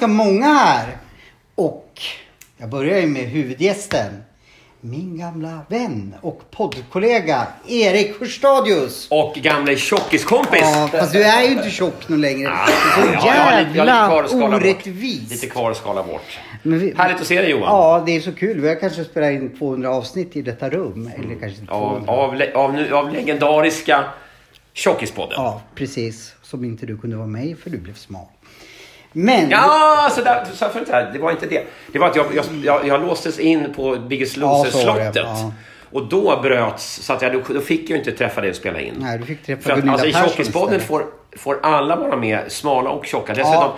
ganska många här. Och jag börjar ju med huvudgästen. Min gamla vän och poddkollega Erik Hörstadius. Och gamle tjockiskompis. Ja, fast du är ju inte tjock nu längre. Ah, Så ja, jävla orättvist. Lite kvar att skala bort. Vi- Härligt att se dig Johan. Ja, det är så kul. Vi har kanske spelat in 200 avsnitt i detta rum. Eller kanske inte 200. Av, av, av, nu- av legendariska Tjockispodden. Ja, precis. Som inte du kunde vara med i för du blev smal. Men... Ja, så där, så förut här, det var inte det. Det var att jag, jag, jag, jag låstes in på Biggest Ja, det, Loser-slottet. ja. Och då bröts, så att jag, då, fick jag inte träffa dig och spela in. Nej, du fick träffa För att Gunilla alltså, i Tjockispodden får, får alla vara med, smala och tjocka. Dessutom,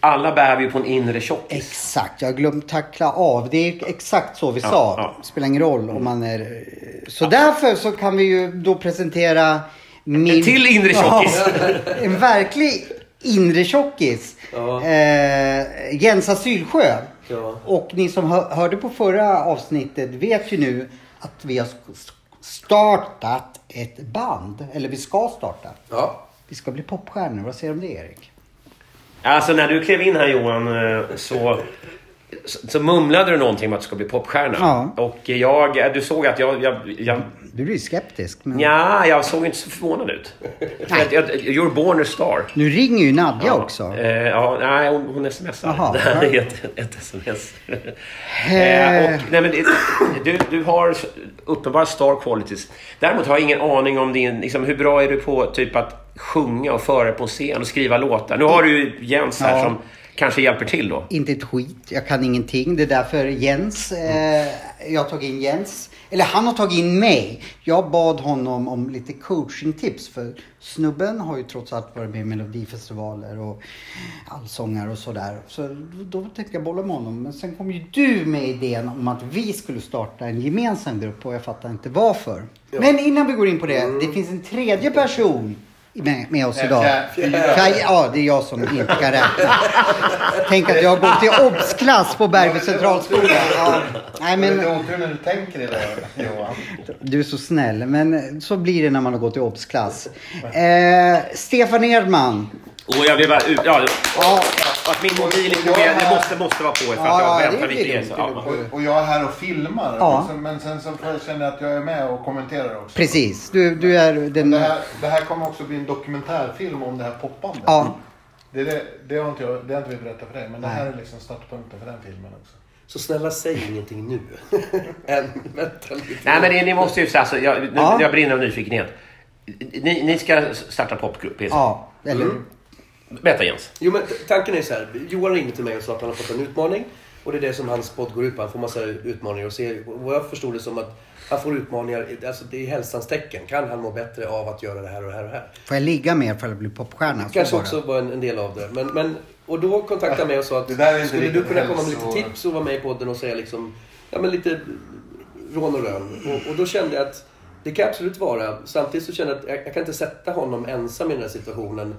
alla bär vi på en inre tjockis. Exakt, jag har glömt tackla av. Det är exakt så vi Ja, sa. ja. Spelar ingen roll om man är... Så därför så kan vi ju då presentera min... En till inre tjockis. Ja, en verklig inre tjockis. Ja. Eh, Jens Asylsjö. Ja. Och ni som hör, hörde på förra avsnittet vet ju nu att vi har startat ett band. Eller vi ska starta. Ja. Vi ska bli popstjärnor. Vad säger du om det Erik? Alltså när du klev in här Johan eh, så, så, så mumlade du någonting om att du ska bli popstjärna. Ja. Och jag, du såg att jag, jag, jag Du blir ju skeptisk. Men... Ja, jag såg inte så förvånad ut. Jag, you're born a star. Nu ringer ju Nadja också. Eh, ja, nej, hon, hon smsar. Jaha. Det här är ett, ett sms. eh, och, nej, men du, du har uppenbara star qualities. Däremot har jag ingen aning om din... Liksom, hur bra är du på typ att sjunga och föra på en scen och skriva låtar? Nu har du ju Jens här Ja. som kanske hjälper till då. Inte ett skit. Jag kan ingenting. Det är därför Jens, eh, jag har tagit in Jens. Eller han har tagit in mig. Jag bad honom om lite coachingtips. För snubben har ju trots allt varit med i melodifestivaler och allsångare och sådär. Så då tänkte jag bolla med honom. Men sen kom ju du med idén om att vi skulle starta en gemensam grupp och jag fattar inte varför. Men innan vi går in på det. Det finns en tredje person med, med oss idag. Fjär- Ja, det är jag som inte kan räkna. Tänk att jag har gått i obs-klass på Bergby centralskola. Ja. Nej, Men... Det otur när du tänker det Johan. du är så snäll. Men så blir det när man har gått i obs-klass. Eh, Stefan Edman. Och jag vill bara... ut- Ja, Ja, att min mobil inte är med, det måste, måste vara på för att Ja, jag det väntar lite. ja. lugnt. Och, och jag är här och filmar. Ja. Men sen- Men sen så får jag att jag är med och kommenterar också. precis. Du, du är den... Det här, det här kommer också bli en dokumentärfilm om det här poppandet. Ja, Det, är det, det, har inte jag, det har inte vi berättat för dig. Men det här är liksom startpunkten för den filmen också. Så snälla säg ingenting nu. Än, vänta lite. Nej men det, ni måste ju säga, alltså, jag, nu, Ja. jag brinner av nyfikenhet. Ni, ni ska starta popgrupp, ja. Eller Berätta Jens. Jo men tanken är så här. Johan ringde till mig och sa att han har fått en utmaning. Och det är det som hans podd går ut på. Han får massa utmaningar och se. Och vad jag förstod det som att han får utmaningar. Alltså det är hälsans tecken. Kan han må bättre av att göra det här och det här och det här? får jag ligga mer för att bli popstjärna? Så Kanske bara. också var en, en del av det. Men, men, och då kontaktade han mig och sa att Det skulle du kunna komma med lite tips och vara med i podden och säga liksom, ja men lite rån och rön. Och, och då kände jag att det kan absolut vara. Samtidigt så kände jag att jag, jag kan inte sätta honom ensam i den här situationen.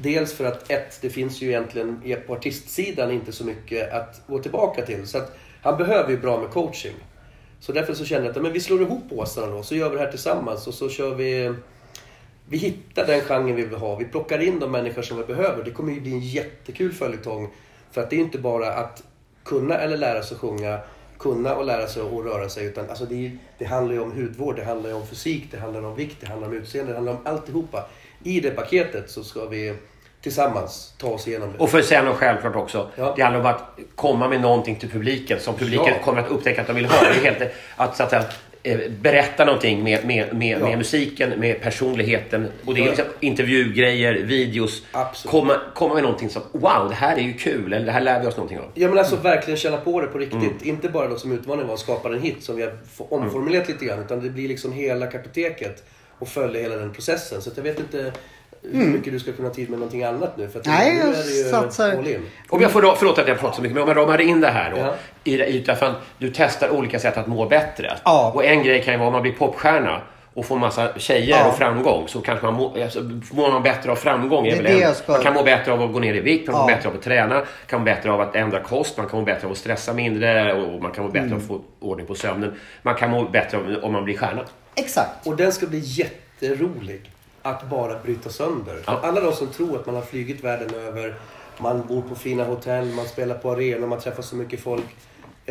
Dels för att ett, det finns ju egentligen e- på artistsidan inte så mycket att gå tillbaka till. Så att han behöver ju bra med coaching. Så därför så kände jag att men vi slår ihop påsarna då, så gör vi det här tillsammans och så kör vi vi hittar den genren vi vill ha. Vi plockar in de människor som vi behöver. Det kommer ju bli en jättekul följetong. För att det är inte bara att kunna eller lära sig sjunga, kunna och lära sig att röra sig. Utan alltså det, är- det handlar ju om hudvård, det handlar ju om fysik, det handlar om vikt, det handlar om utseende, det handlar om alltihopa. I det paketet så ska vi tillsammans ta oss igenom det. Och för att säga något självklart också. Ja. Det handlar om att komma med någonting till publiken som publiken Ja. kommer att upptäcka att de vill ha. Det är helt, att, så att säga, eh, berätta någonting med, med, med, Ja. med musiken, med personligheten. Och det är liksom intervjugrejer, videos. Absolut. Komma, komma med någonting som wow, det här är ju kul. Eller det här lär vi oss någonting av. Ja men alltså verkligen känna på det på riktigt. Mm. Inte bara då som utmaning var att skapa en hit som vi har omformulerat lite grann. Utan det blir liksom hela kartoteket och följa hela den processen. Så att jag vet inte hur mycket du ska kunna ha tid med någonting annat nu. För att Nej, nu jag är det ju satsar- all in. Om jag får då, förlåt att jag pratar så mycket, men om jag ramar in det här då. Ja. I, i, därför du testar olika sätt att må bättre. Ja. Och en grej kan ju vara om man blir popstjärna och får massa tjejer Ja. och framgång så kanske man må, alltså, mår man bättre av framgång. Det är väl det en- jag ska- Man kan må bättre av att gå ner i vikt, man kan må Ja. bättre av att träna, kan må bättre av att ändra kost, man kan må bättre av att stressa mindre och man kan må bättre Mm. av att få ordning på sömnen. Man kan må bättre av, om man blir stjärna. Exakt. Och den ska bli jätterolig att bara bryta sönder. Ja. Alla de som tror att man har flugit världen över, Man bor på fina hotell, man spelar på arenor, man träffar så mycket folk.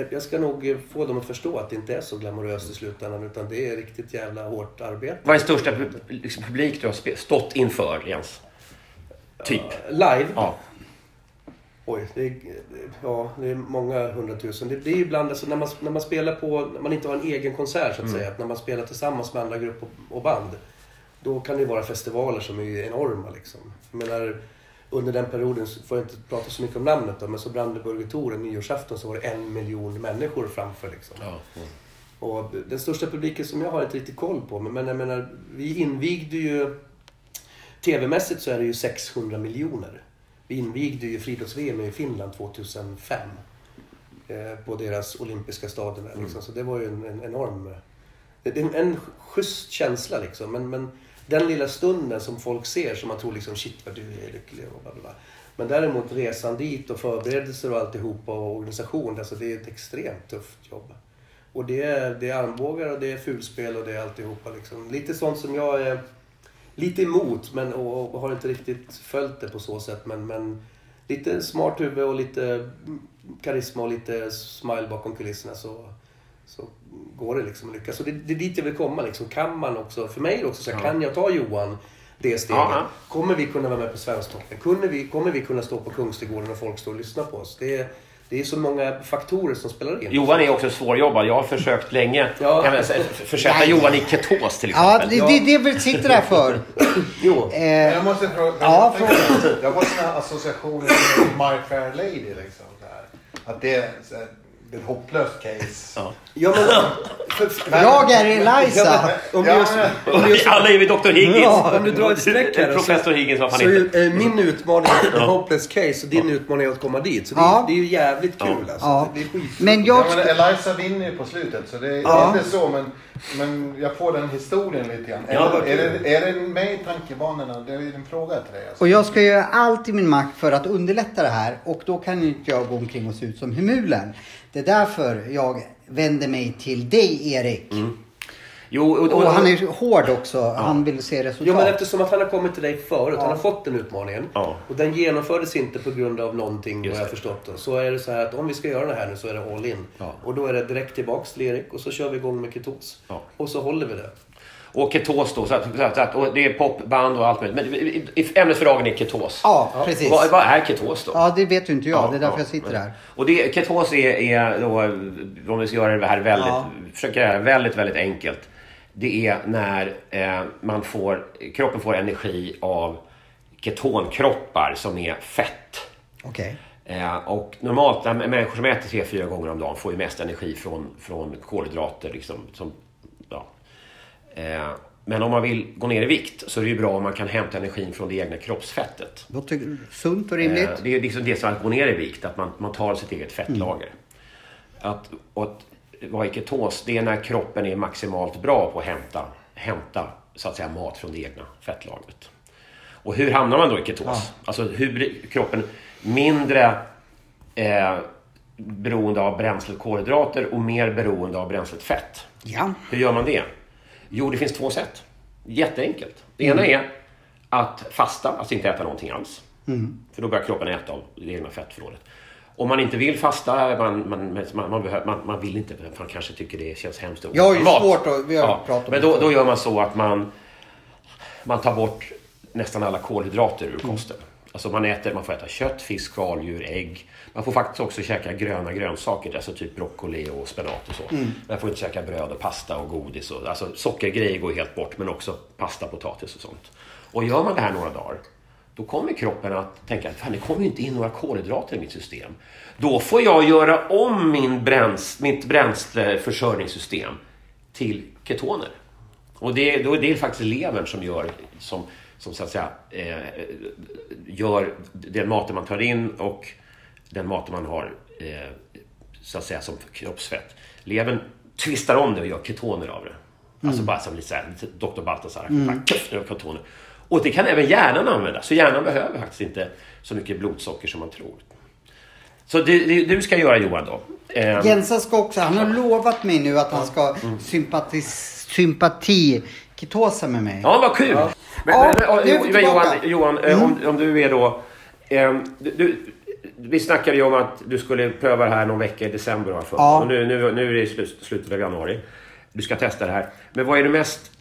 Jag ska nog få dem att förstå att det inte är så glamoröst i slutändan utan det är riktigt jävla hårt arbete. Vad är största liksom, publik du har stått inför, Jens? Typ. Live? Ja. Oj, det är, ja, det är många hundratusen. Det, är ibland alltså när man, när man spelar på, när man inte har en egen konsert så att säga. Att när man spelar tillsammans med andra grupper och, och band. Då kan det vara festivaler som är enorma liksom. Jag menar, under den perioden, får jag inte prata så mycket om namnet då, men så Brandenburger Tor, nyårsafton, så var det en miljon människor framför liksom. Ja. mm. Och den största publiken som jag har inte riktigt koll på, men- men jag menar, vi invigde ju... TV-mässigt så är det ju 600 miljoner. Vi invigde ju friidrotts-VM i Finland 2005. Eh, på deras olympiska stadion liksom. Så det var ju en, en enorm... Det är en, en schysst känsla liksom. Men, men den lilla stunden som folk ser som man tror liksom shit vad du är lycklig och bla bla bla. Men däremot resan dit och förberedelser och alltihopa och organisation, alltså det är ett extremt tufft jobb. Och det är, det är armbågar och det är fulspel och det är alltihopa liksom. Lite sånt som jag är lite emot men, och, och har inte riktigt följt det på så sätt. Men, men lite smart huvud och lite karisma och lite smile bakom kulisserna så, så går det liksom att lyckas. Så det, det är dit jag vill komma liksom. Kan man också, för mig är det också så här, kan jag ta Johan det steget? Ja, ja. Kommer vi kunna vara med på Svensktoppen? Kommer vi, kommer vi kunna stå på Kungsträdgården och folk står och lyssnar på oss? Det är, det är så många faktorer som spelar in. Johan är också svårjobbad. Jag har försökt länge Ja. kan försätta Nej. Johan i ketos till Ja, exempel. det, det, det vi sitter där för. Jo. Eh, Jag måste fråga. Ja, jag, jag har såna associationer med My Fair Lady liksom. Så här. Att det är, är ett hopplöst case. Ja. Ja, men, för, för, jag är Eliza. Ja, men, om du Ja, om du Alla är vi Dr. Higgins. Ja, om du drar ett streck här, Professor Higgins, vad fan Så heter. är eh, min utmaning är en hopeless case och din utmaning är att komma dit. Så det, Ja. är, det är ju jävligt kul alltså. Ja. Det är skit. Men jag... Ja, men Eliza vinner ju på slutet så det, Ja. är inte så men, men jag får den historien lite grann. Ja, är, vad är, det, är det med i tankebanorna? Det är en fråga till dig. Alltså. Och jag ska göra allt i min makt för att underlätta det här och då kan inte jag gå omkring och se ut som Hemulen. Det är därför jag vänder mig till dig Erik. Jo, och, Och han är hård också. Han vill se resultat. Jo, men eftersom att han har kommit till dig förut. Han har fått den utmaningen. Ja. Och den genomfördes inte på grund av någonting Just vad jag det. förstått. Då. Så är det så här att om vi ska göra det här nu så är det all in. Ja. Och då är det direkt tillbaks till Erik och så kör vi igång med ketos. Ja. Och så håller vi det. Och ketos då. Så att, så att, så att, och det är popband och allt möjligt. Men ämnet för dagen är ketos. Ja, precis. Vad, vad är ketos då? Ja, det vet ju inte jag. Ja, det är därför ja, jag sitter ja. här. Och det, ketos är, är då, om vi ska göra det här väldigt, Ja. försöka göra det väldigt, väldigt enkelt. Det är när eh, man får, kroppen får energi av ketonkroppar som är fett. Okej. Eh, och normalt, människor som äter tre, fyra gånger om dagen får ju mest energi från, från kolhydrater. Liksom, som, men om man vill gå ner i vikt så är det ju bra om man kan hämta energin från det egna kroppsfettet. Låter sunt och rimligt. Eh, det är liksom det som att gå ner i vikt, att man, man tar sitt eget fettlager. Att, och att vara i ketos, det är när kroppen är maximalt bra på att hämta, hämta så att säga, mat från det egna fettlagret. Och hur hamnar man då i ketos? Alltså hur blir kroppen mindre eh, beroende av bränslet kolhydrater och mer beroende av bränslet fett? Ja. Hur gör man det? Jo, det finns två sätt. Jätteenkelt. Det ena är att fasta, alltså inte äta någonting alls. För då börjar kroppen äta av det egna fettförrådet. Om man inte vill fasta, man, man, man, man, behöver, man, man vill inte, man kanske tycker det känns hemskt Jag har ju mat. svårt att- vi har pratat om Men då, då gör man så att man, man tar bort nästan alla kolhydrater ur kosten. Alltså man, äter, man får äta kött, fisk, skaldjur, ägg. Man får faktiskt också käka gröna grönsaker, alltså typ broccoli och spenat och så. Mm. Man får inte käka bröd och pasta och godis. Och, alltså sockergrejer går helt bort, men också pasta, potatis och sånt. Och gör man det här några dagar, då kommer kroppen att tänka att det kommer inte in några kolhydrater i mitt system. Då får jag göra om min bräns, mitt bränsleförsörjningssystem till ketoner. Och det, då är det faktiskt levern som gör, som, som så att säga, eh, gör den maten man tar in och den maten man har eh, så att säga som kroppsfett. Levern twistar om det och gör ketoner av det. Alltså bara som lite, så här, lite Dr. Baltasar. Mm. Nu ketoner. Och det kan även hjärnan använda. Så hjärnan behöver faktiskt inte så mycket blodsocker som man tror. Så det, det du ska göra Johan då. Eh, Jensa ska också, han har lovat mig nu att han ska Mm. sympati, sympatikitosa med mig. Ja, vad kul! Men, Ja, men, nu men, Johan. Johan eh, om, om du är då ehm, du, du, vi snackade ju om att du skulle pröva det här någon vecka i december. Ja. Och nu, nu, nu är det slut- slutet av januari. Du ska testa det här. Men vad är det mest...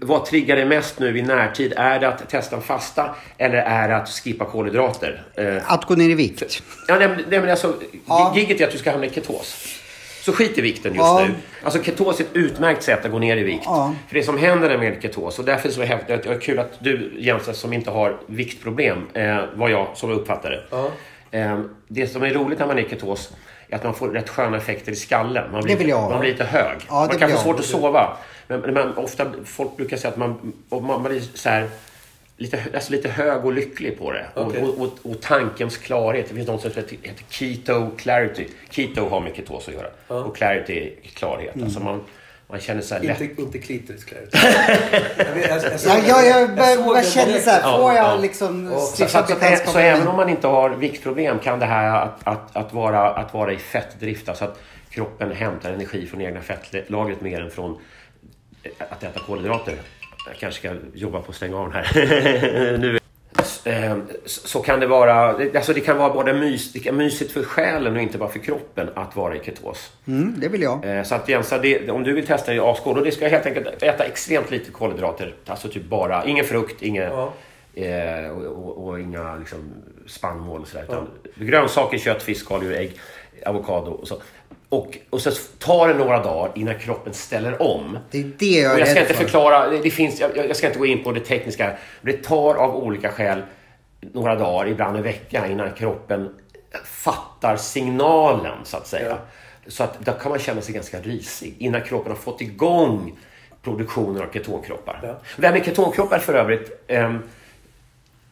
Vad triggar dig mest nu i närtid? Är det att testa en fasta eller är det att skippa kolhydrater? Eh, Att gå ner i vikt. Ja, nej, nej, men alltså, Ja. Gigget är att du ska hamna i ketos. Så skit i vikten just Ja. nu. Alltså ketos är ett utmärkt sätt att gå ner i vikt. Ja. För det som händer med ketos, och därför så är det det är kul att du Jens som inte har viktproblem, eh, var jag som jag uppfattade det. Ja. Eh, det som är roligt när man är i ketos är att man får rätt sköna effekter i skallen. Man blir, Det vill jag man blir lite hög. Ja, man det kan vill få jag. svårt att sova. Men, men man, ofta, folk brukar säga att man, och man blir så här, lite, alltså lite hög och lycklig på det. Okej. Och, och, och tankens klarhet. Det finns något som heter heter keto clarity. Keto har med ketos att göra. Och clarity är klarhet. Alltså man, man känner sig lätt... Inte, inte klitoris Claire. jag, vet- jag, jag, såg Ja, jag, jag, jag, den jag känner så här, Ja, får jag ja. liksom Ja, Så, så, så, så även om man inte har viktproblem kan det här att, att, att, vara, att vara i fettdrift, alltså att kroppen hämtar energi från egna fettlagret mer än från att äta kolhydrater. Jag kanske ska jobba på att stänga av den här. nu. Eh, Så kan det vara, alltså det kan vara både mys, det kan mysigt för själen och inte bara för kroppen att vara i ketos. Mm, det vill jag. Eh, Så att Jensa, det, om du vill testa i och det ska helt enkelt äta extremt lite kolhydrater. Alltså typ bara, ingen frukt, ingen, Ja. eh, och, och, och inga liksom, spannmål och sådär. Utan grönsaker, kött, fisk, skaldjur, ägg, avokado och så. Och, och så tar det några dagar innan kroppen ställer om. Det är det jag Och är jag ska inte för. förklara, det, det finns, jag, jag ska inte gå in på det tekniska. Det tar av olika skäl några dagar, ibland en vecka, innan kroppen fattar signalen så att säga. Så att då kan man känna sig ganska risig innan kroppen har fått igång produktionen av ketonkroppar. Ja. Och Det här med ketonkroppar för övrigt, ehm,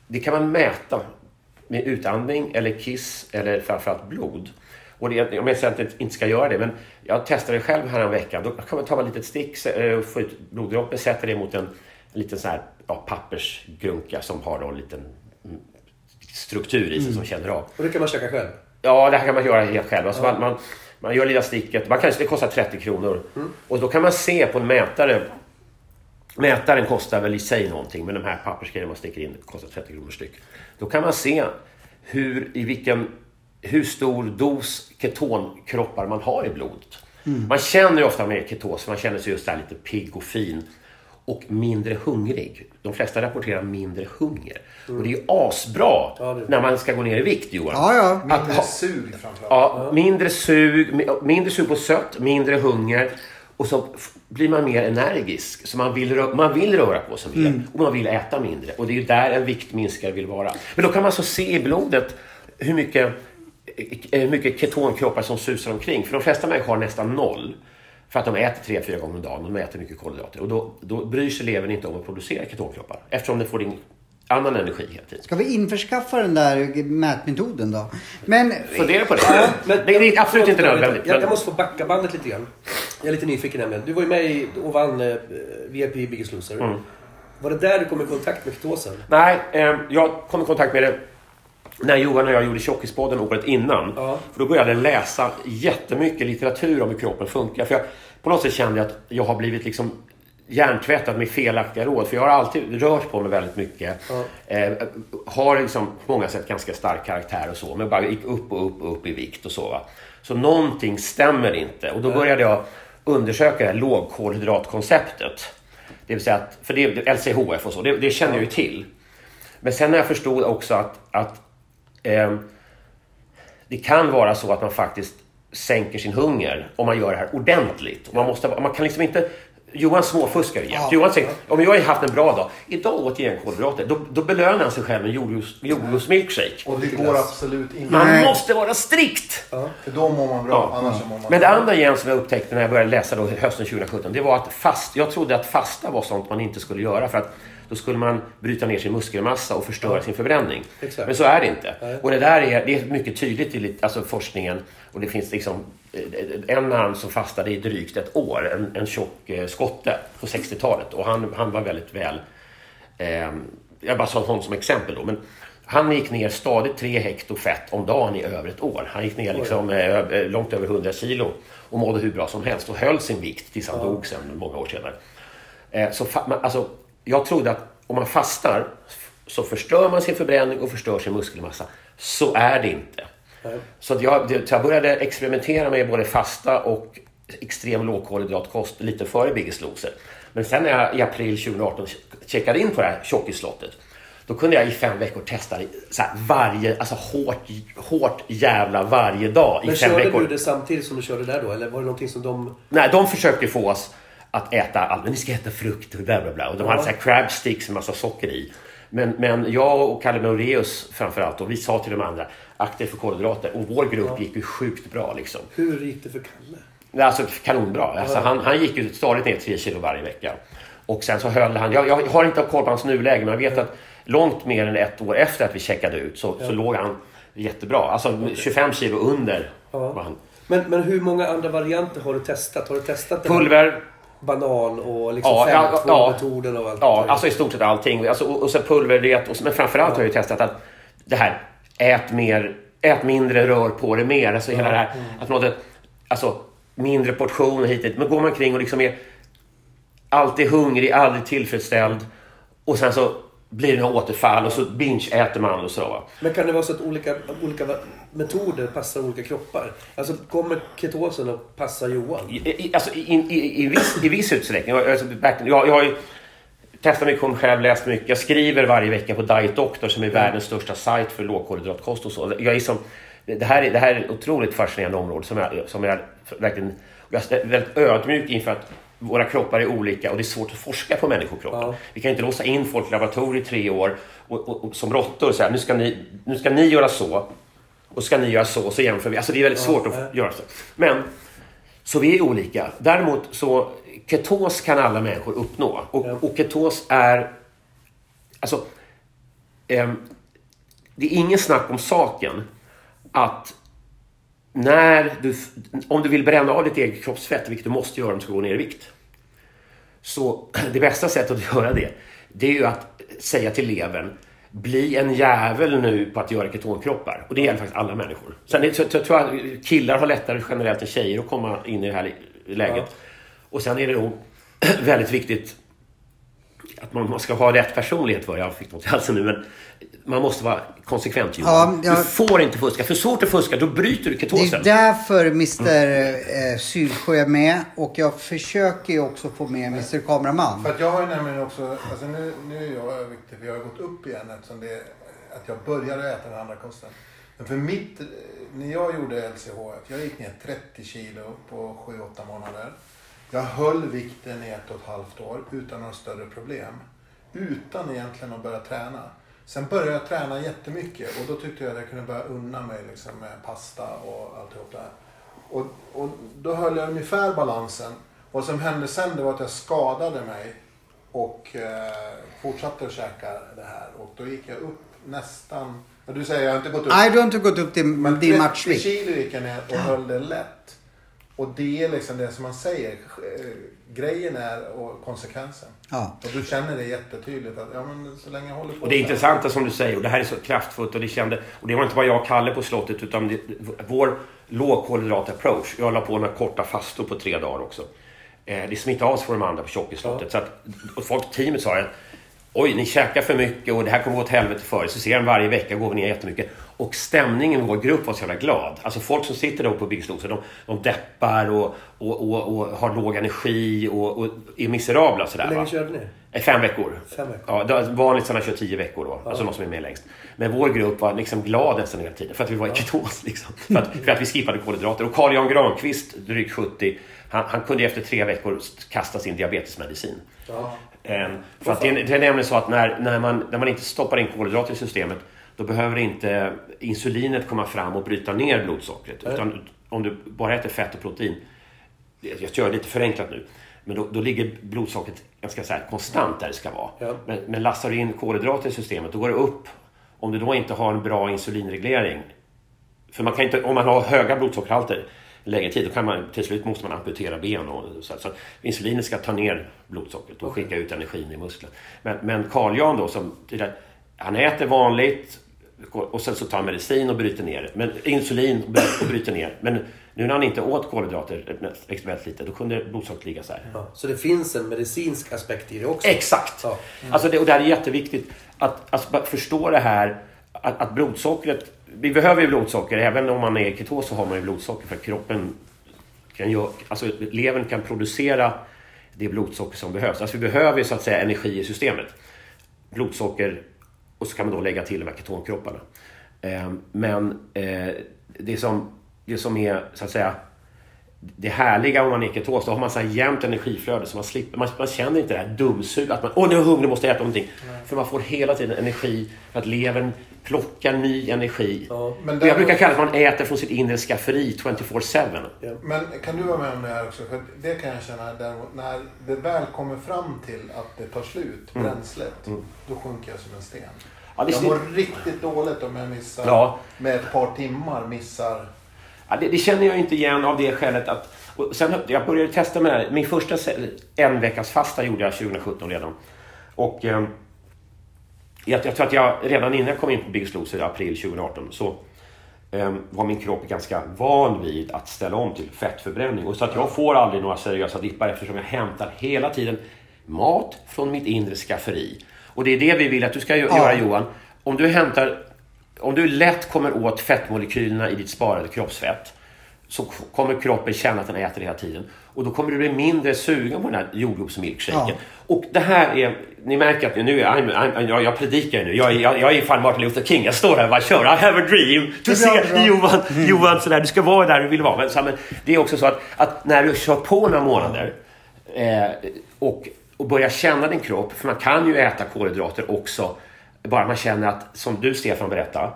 det kan man mäta med utandning eller kiss eller framförallt blod. Och det, om jag säger att jag inte ska göra det, men jag testade det själv här en vecka. Då kan man ta ett litet stick, eh, få ut bloddroppen, sätta det mot en, en liten sån här, ja, pappersgrunka som har då en liten mm, struktur i sig som känner av. Och det kan man käka själv. Ja, det här kan man göra helt själv. Alltså man, man, man gör lilla sticket. Man kanske, det kostar 30 kronor. Och då kan man se på en mätare. Mätaren kostar väl i sig någonting, men de här pappersgrejerna man sticker in kostar 30 kronor styck. Då kan man se hur, i vilken, hur stor dos ketonkroppar man har i blodet. Man känner ju ofta med ketos, man känner sig just där lite pigg och fin. Och mindre hungrig. De flesta rapporterar mindre hunger. Och det är ju asbra Ja, det- när man ska gå ner i vikt Johan. Ja, ja. Att Mindre ha- sug framförallt. Ja, mindre sug, mi- mindre sug på sött, mindre hunger. Och så blir man mer energisk. Så man vill, rö- man vill röra på sig mer och man vill äta mindre. Och det är ju där en viktminskare vill vara. Men då kan man alltså se i blodet hur mycket, hur mycket ketonkroppar som susar omkring. För de flesta människor har nästan noll. För att de äter tre, fyra gånger om dagen. De äter mycket kolhydrater. Och då, då bryr sig levern inte om att producera ketonkroppar. Eftersom den får in annan energi hela tiden. Ska vi införskaffa den där mätmetoden då? Men Fundera på det. Men, det är absolut inte nödvändigt. Jag, jag måste få backa bandet lite grann. Jag är lite nyfiken nämligen. Du var ju med i, och vann eh, VIP Biggest Loser. Mm. Var det där du kom i kontakt med ketosen? Nej, eh, jag kom i kontakt med det när Johan och jag gjorde Tjockispodden året innan. Ja. För då började jag läsa jättemycket litteratur om hur kroppen funkar. För jag, på något sätt kände jag att jag har blivit liksom hjärntvättad med felaktiga råd. För jag har alltid rört på mig väldigt mycket. Eh, har liksom på många sätt ganska stark karaktär och så. Men bara gick upp och upp och upp i vikt och så. Va? Så någonting stämmer inte. Och då började jag undersöka det här lågkolhydratkonceptet. Det vill säga att, för det är LCHF och så, det, det känner jag ju till. Men sen när jag förstod också att, att ehm, det kan vara så att man faktiskt sänker sin hunger om man gör det här ordentligt. Och man, måste, man kan liksom inte... Johan småfuskar ju jämt. Ja. Johan säger, om jag har haft en bra dag, idag åt jag en kolhydrater, då, då belönar han sig själv med jordgubbs- jordgubbsmilkshake. Och det går absolut inte. Man Nej. måste vara strikt! För då mår man bra, Ja. annars mår man Men det andra igen som jag upptäckte när jag började läsa då hösten 2017, det var att fast, jag trodde att fasta var sånt man inte skulle göra för att då skulle man bryta ner sin muskelmassa och förstöra sin förbränning. Exakt. Men så är det inte. Nej. Och det där är, det är mycket tydligt i alltså forskningen och det finns liksom eh, en man som fastade i drygt ett år, en, en tjock eh, skotte på 60-talet och han, han var väldigt väl Eh, jag bara sa honom som exempel då. Men han gick ner stadigt 3 hekto fett om dagen i över ett år. Han gick ner liksom, eh, eh, långt över 100 kilo och mådde hur bra som helst och höll sin vikt tills han dog sen många år senare. Eh, så fa- man, alltså, jag trodde att om man fastar så förstör man sin förbränning och förstör sin muskelmassa. Så är det inte. Nej. Så att jag, jag började experimentera med både fasta och extrem lågkolhydratkost lite före Biggest Loser. Men sen när jag i april 2018 checkade in på det här tjockisslottet då kunde jag i fem veckor testa så varje, alltså hårt, hårt jävla varje dag i Men fem körde veckor. du det samtidigt som du körde där då? Eller var det någonting som de... Nej, de försökte få oss att äta allt. Men ni ska äta frukt och bla bla bla. Och de hade så här crab sticks med massa socker i. Men, men jag och Kalle Moraeus framförallt, och vi sa till de andra, akta er för kolhydrater. Och vår grupp gick ju sjukt bra liksom. Hur gick det för Kalle? Alltså kanonbra. Alltså, han, han gick ju stadigt ner 3 kilo varje vecka. Och sen så höll han, jag, jag har inte koll på hans nuläge, men jag vet att långt mer än ett år efter att vi checkade ut så, så låg han jättebra. Alltså 25 kilo under Ja. var han. Men, men hur många andra varianter har du testat? Har du testat Pulver, banan och liksom Ja, ja, ja. 5-2-metoden och allt? Ja, alltså i stort sett allting. Alltså, och, och så pulverdiet. Och, men framförallt har jag ju testat att det här, ät mer, ät mindre, rör på det mer. Alltså hela det här, att man måste, alltså mindre portioner hit. Men går man kring och liksom är alltid hungrig, aldrig tillfredsställd och sen så blir det återfall och så binge-äter man och så. va. Men kan det vara så att olika, olika metoder passar olika kroppar? Alltså kommer ketosen att passa Johan? I, i, alltså, i, i, i, viss, I viss utsträckning. Jag, alltså, jag, jag har ju testat mycket själv, läst mycket. Jag skriver varje vecka på Diet Doctor som är världens största sajt för lågkolhydratkost och så. Jag är som, det, här är, det här är ett otroligt fascinerande område som jag, som jag verkligen... Jag är väldigt ödmjuk inför att våra kroppar är olika och det är svårt att forska på människokroppen. Ja. Vi kan inte låsa in folk i laboratorier i tre år och, och, och som råttor och säga nu ska, ni, nu ska ni göra så och ska ni göra så och så jämför vi. Alltså det är väldigt svårt att göra så. Men så vi är olika. Däremot så ketos kan alla människor uppnå. Och, Ja. och ketos är... Alltså... ehm, det är ingen snack om saken att när du... Om du vill bränna av ditt eget kroppsfett, vilket du måste göra om du ska gå ner i vikt. Så det bästa sättet att göra det, det är ju att säga till levern bli en jävel nu på att göra ketonkroppar. Och det gäller faktiskt alla människor. Sen tror jag killar har lättare generellt än tjejer att komma in i det här läget. Och sen är det nog väldigt viktigt att man man ska ha rätt personlighet för. Jag fick något i halsen nu, men man måste vara konsekvent Johan. Ja, jag- Du får inte fuska. För så fort du fuskar, då bryter du Det ketosen. är därför Mr eh, Sylsjö är med och jag försöker ju också få med Mr Kameraman. För att jag har ju nämligen också, alltså nu, nu är jag överviktig för jag har gått upp igen eftersom det, att jag började äta den andra kosten. Men för mitt, eh, när jag gjorde LCH, jag gick ner 30 kilo på 7-8 månader. Jag höll vikten i ett och ett halvt år utan några större problem. Utan egentligen att börja träna. Sen började jag träna jättemycket och då tyckte jag att jag kunde börja unna mig liksom med pasta och alltihop det här. Och, och då höll jag ungefär balansen. Vad som hände sen det var att jag skadade mig och eh, fortsatte att käka det här. Och då gick jag upp nästan, ja, du säger jag har inte gått upp. Nej, du har inte gått upp till Men din 30 matchvikt. kilo gick jag ner och höll det lätt. Och det är liksom det som man säger. Grejen är och konsekvensen. Ja. Och du känner det jättetydligt att ja, men så länge jag håller på Och det här- intressanta som du säger, och det här är så kraftfullt och det kände, och det var inte bara jag och Kalle på slottet utan det, vår lågkolhydrat-approach. Jag la på några korta fastor på tre dagar också. Eh, det smittade av sig på de andra på tjockisslottet. Så att, och folk på teamet sa att Oj, ni käkar för mycket och det här kommer gå åt helvete för er. Så ser de varje vecka går vi ner jättemycket. Och stämningen i vår grupp var så jävla glad. Alltså folk som sitter då på Biggest Loser, de, de deppar och, och, och, och har låg energi och, och är miserabla sådär. Hur länge va? körde ni? Eh, Fem veckor. Fem veckor. Ja, vanligt sådana kör tio veckor då. Alltså de som är med längst. Men vår grupp var liksom glad nästan hela tiden. För att vi var i ketos liksom. För att, för att vi skippade kolhydrater. Och Carl Jan Granqvist, drygt 70, han, han kunde efter tre veckor kasta sin diabetesmedicin. Ja. Ehm, för att det, är- det är nämligen så att när, när, man, när man inte stoppar in kolhydrater i systemet då behöver inte insulinet komma fram och bryta ner blodsockret. Utan om du bara äter fett och protein, jag gör det lite förenklat nu, men då, då ligger blodsockret ganska så här konstant där det ska vara. Ja. Men, men lastar du in kolhydrater i systemet, då går det upp. Om du då inte har en bra insulinreglering. För man kan inte, om man har höga blodsockerhalter längre tid, då kan man till slut måste man amputera ben. Och, så, så insulinet ska ta ner blodsockret och skicka ut energin i musklerna. Men, men Carl Jan då, som, han äter vanligt och sen så tar han medicin och bryter ner. Men insulin och bry- och bryter ner. Men nu när han inte åt kolhydrater extremt lite, då kunde blodsockret ligga så här. Ja. Så det finns en medicinsk aspekt i det också? Exakt! Ja. Alltså det, och det här är jätteviktigt. att, bara förstå det här att, att blodsockret... Vi behöver ju blodsocker. Även om man är i ketos så har man ju blodsocker för att kroppen kan göra... Alltså levern kan producera det blodsocker som behövs. Alltså vi behöver ju så att säga energi i systemet. Blodsocker och så kan man då lägga till de här ketonkropparna. Eh, men eh, det, som, det som är så att säga det härliga om man är ketos, då har man så här jämnt energiflöde så man slipper, man, man känner inte det här dumsug att man, åh nu är jag hungrig, måste äta någonting. Nej. För man får hela tiden energi för att levern plockar ny energi. Ja, men jag brukar kalla det att man äter från sitt inre skafferi 24-7. Ja. Men kan du vara med om det här också? För det kan jag känna däremot, när det väl kommer fram till att det tar slut, mm. bränslet, mm. då sjunker jag som en sten. Ja, jag mår riktigt dåligt om jag missar, ja. med ett par timmar missar Ja, det, det, känner jag inte igen av det skälet att... Och sen, jag började testa med det här. Min första en veckas fasta gjorde jag 2017 redan. Och eh, jag, jag tror att jag redan innan jag kom in på Biggest Loser i april 2018 så eh, var min kropp ganska van vid att ställa om till fettförbränning. Och så att jag får aldrig några seriösa dippar eftersom jag hämtar hela tiden mat från mitt inre skafferi. Och det är det vi vill att du ska göra Johan. Om du hämtar om du lätt kommer åt fettmolekylerna i ditt sparade kroppsfett så kommer kroppen känna att den äter hela tiden. Och då kommer du bli mindre sugen på den här jordgubbsmilkshaken. Ja. Och det här är... Ni märker att nu är I'm, I'm, jag, jag predikar nu. Jag, jag, jag är fan Martin Luther King. Jag står här och bara kör. I have a dream. Du ser Johan, mm. Johan sådär. Du ska vara där du vill vara. Men, så, men det är också så att, att när du kör på några månader eh, och, och börjar känna din kropp. För man kan ju äta kolhydrater också bara man känner att, som du Stefan berättade,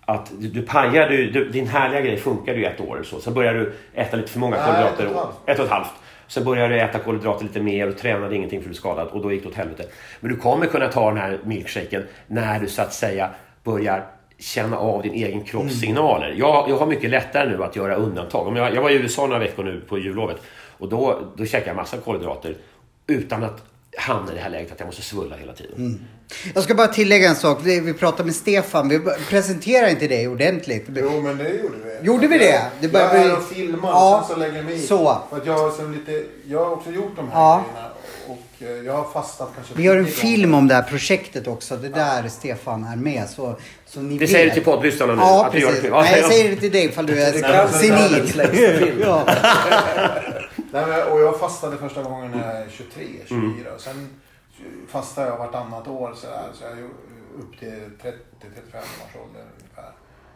att du, du pajar, du, du, din härliga grej funkar ju ett år. Så. Sen börjar du äta lite för många kolhydrater. Ett och ett halvt. Ett och ett halvt. Sen började du äta kolhydrater lite mer och tränade ingenting för du skadad och då gick det åt helvete. Men du kommer kunna ta den här milkshaken när du så att säga börjar känna av din egen kropps signaler. Mm. Jag, jag har mycket lättare nu att göra undantag. Om jag, jag var i USA några veckor nu på jullovet och då, då käkade jag massa kolhydrater utan att hamna i det här läget att jag måste svulla hela tiden. Mm. Jag ska bara tillägga en sak. Vi pratade med Stefan. Vi presenterade inte dig ordentligt. Jo, men det gjorde vi. Gjorde vi det? det jag är och filmar ja, och sen så lägger jag mig i. Så. För att jag, har lite, jag har också gjort de här ja. grejerna. Och eh, jag har fastat kanske Vi har en film om det här projektet också. Det är där Stefan är med. Så, så ni det vet. säger du till poddlyssnarna nu? Ja, precis. Nej, jag säger det till dig ifall du är senil. Nej, och jag fastade första gången när jag är 23, 24. Mm. Sen fastade jag vartannat år så, där, så jag upp till 30-35 års ålder ungefär.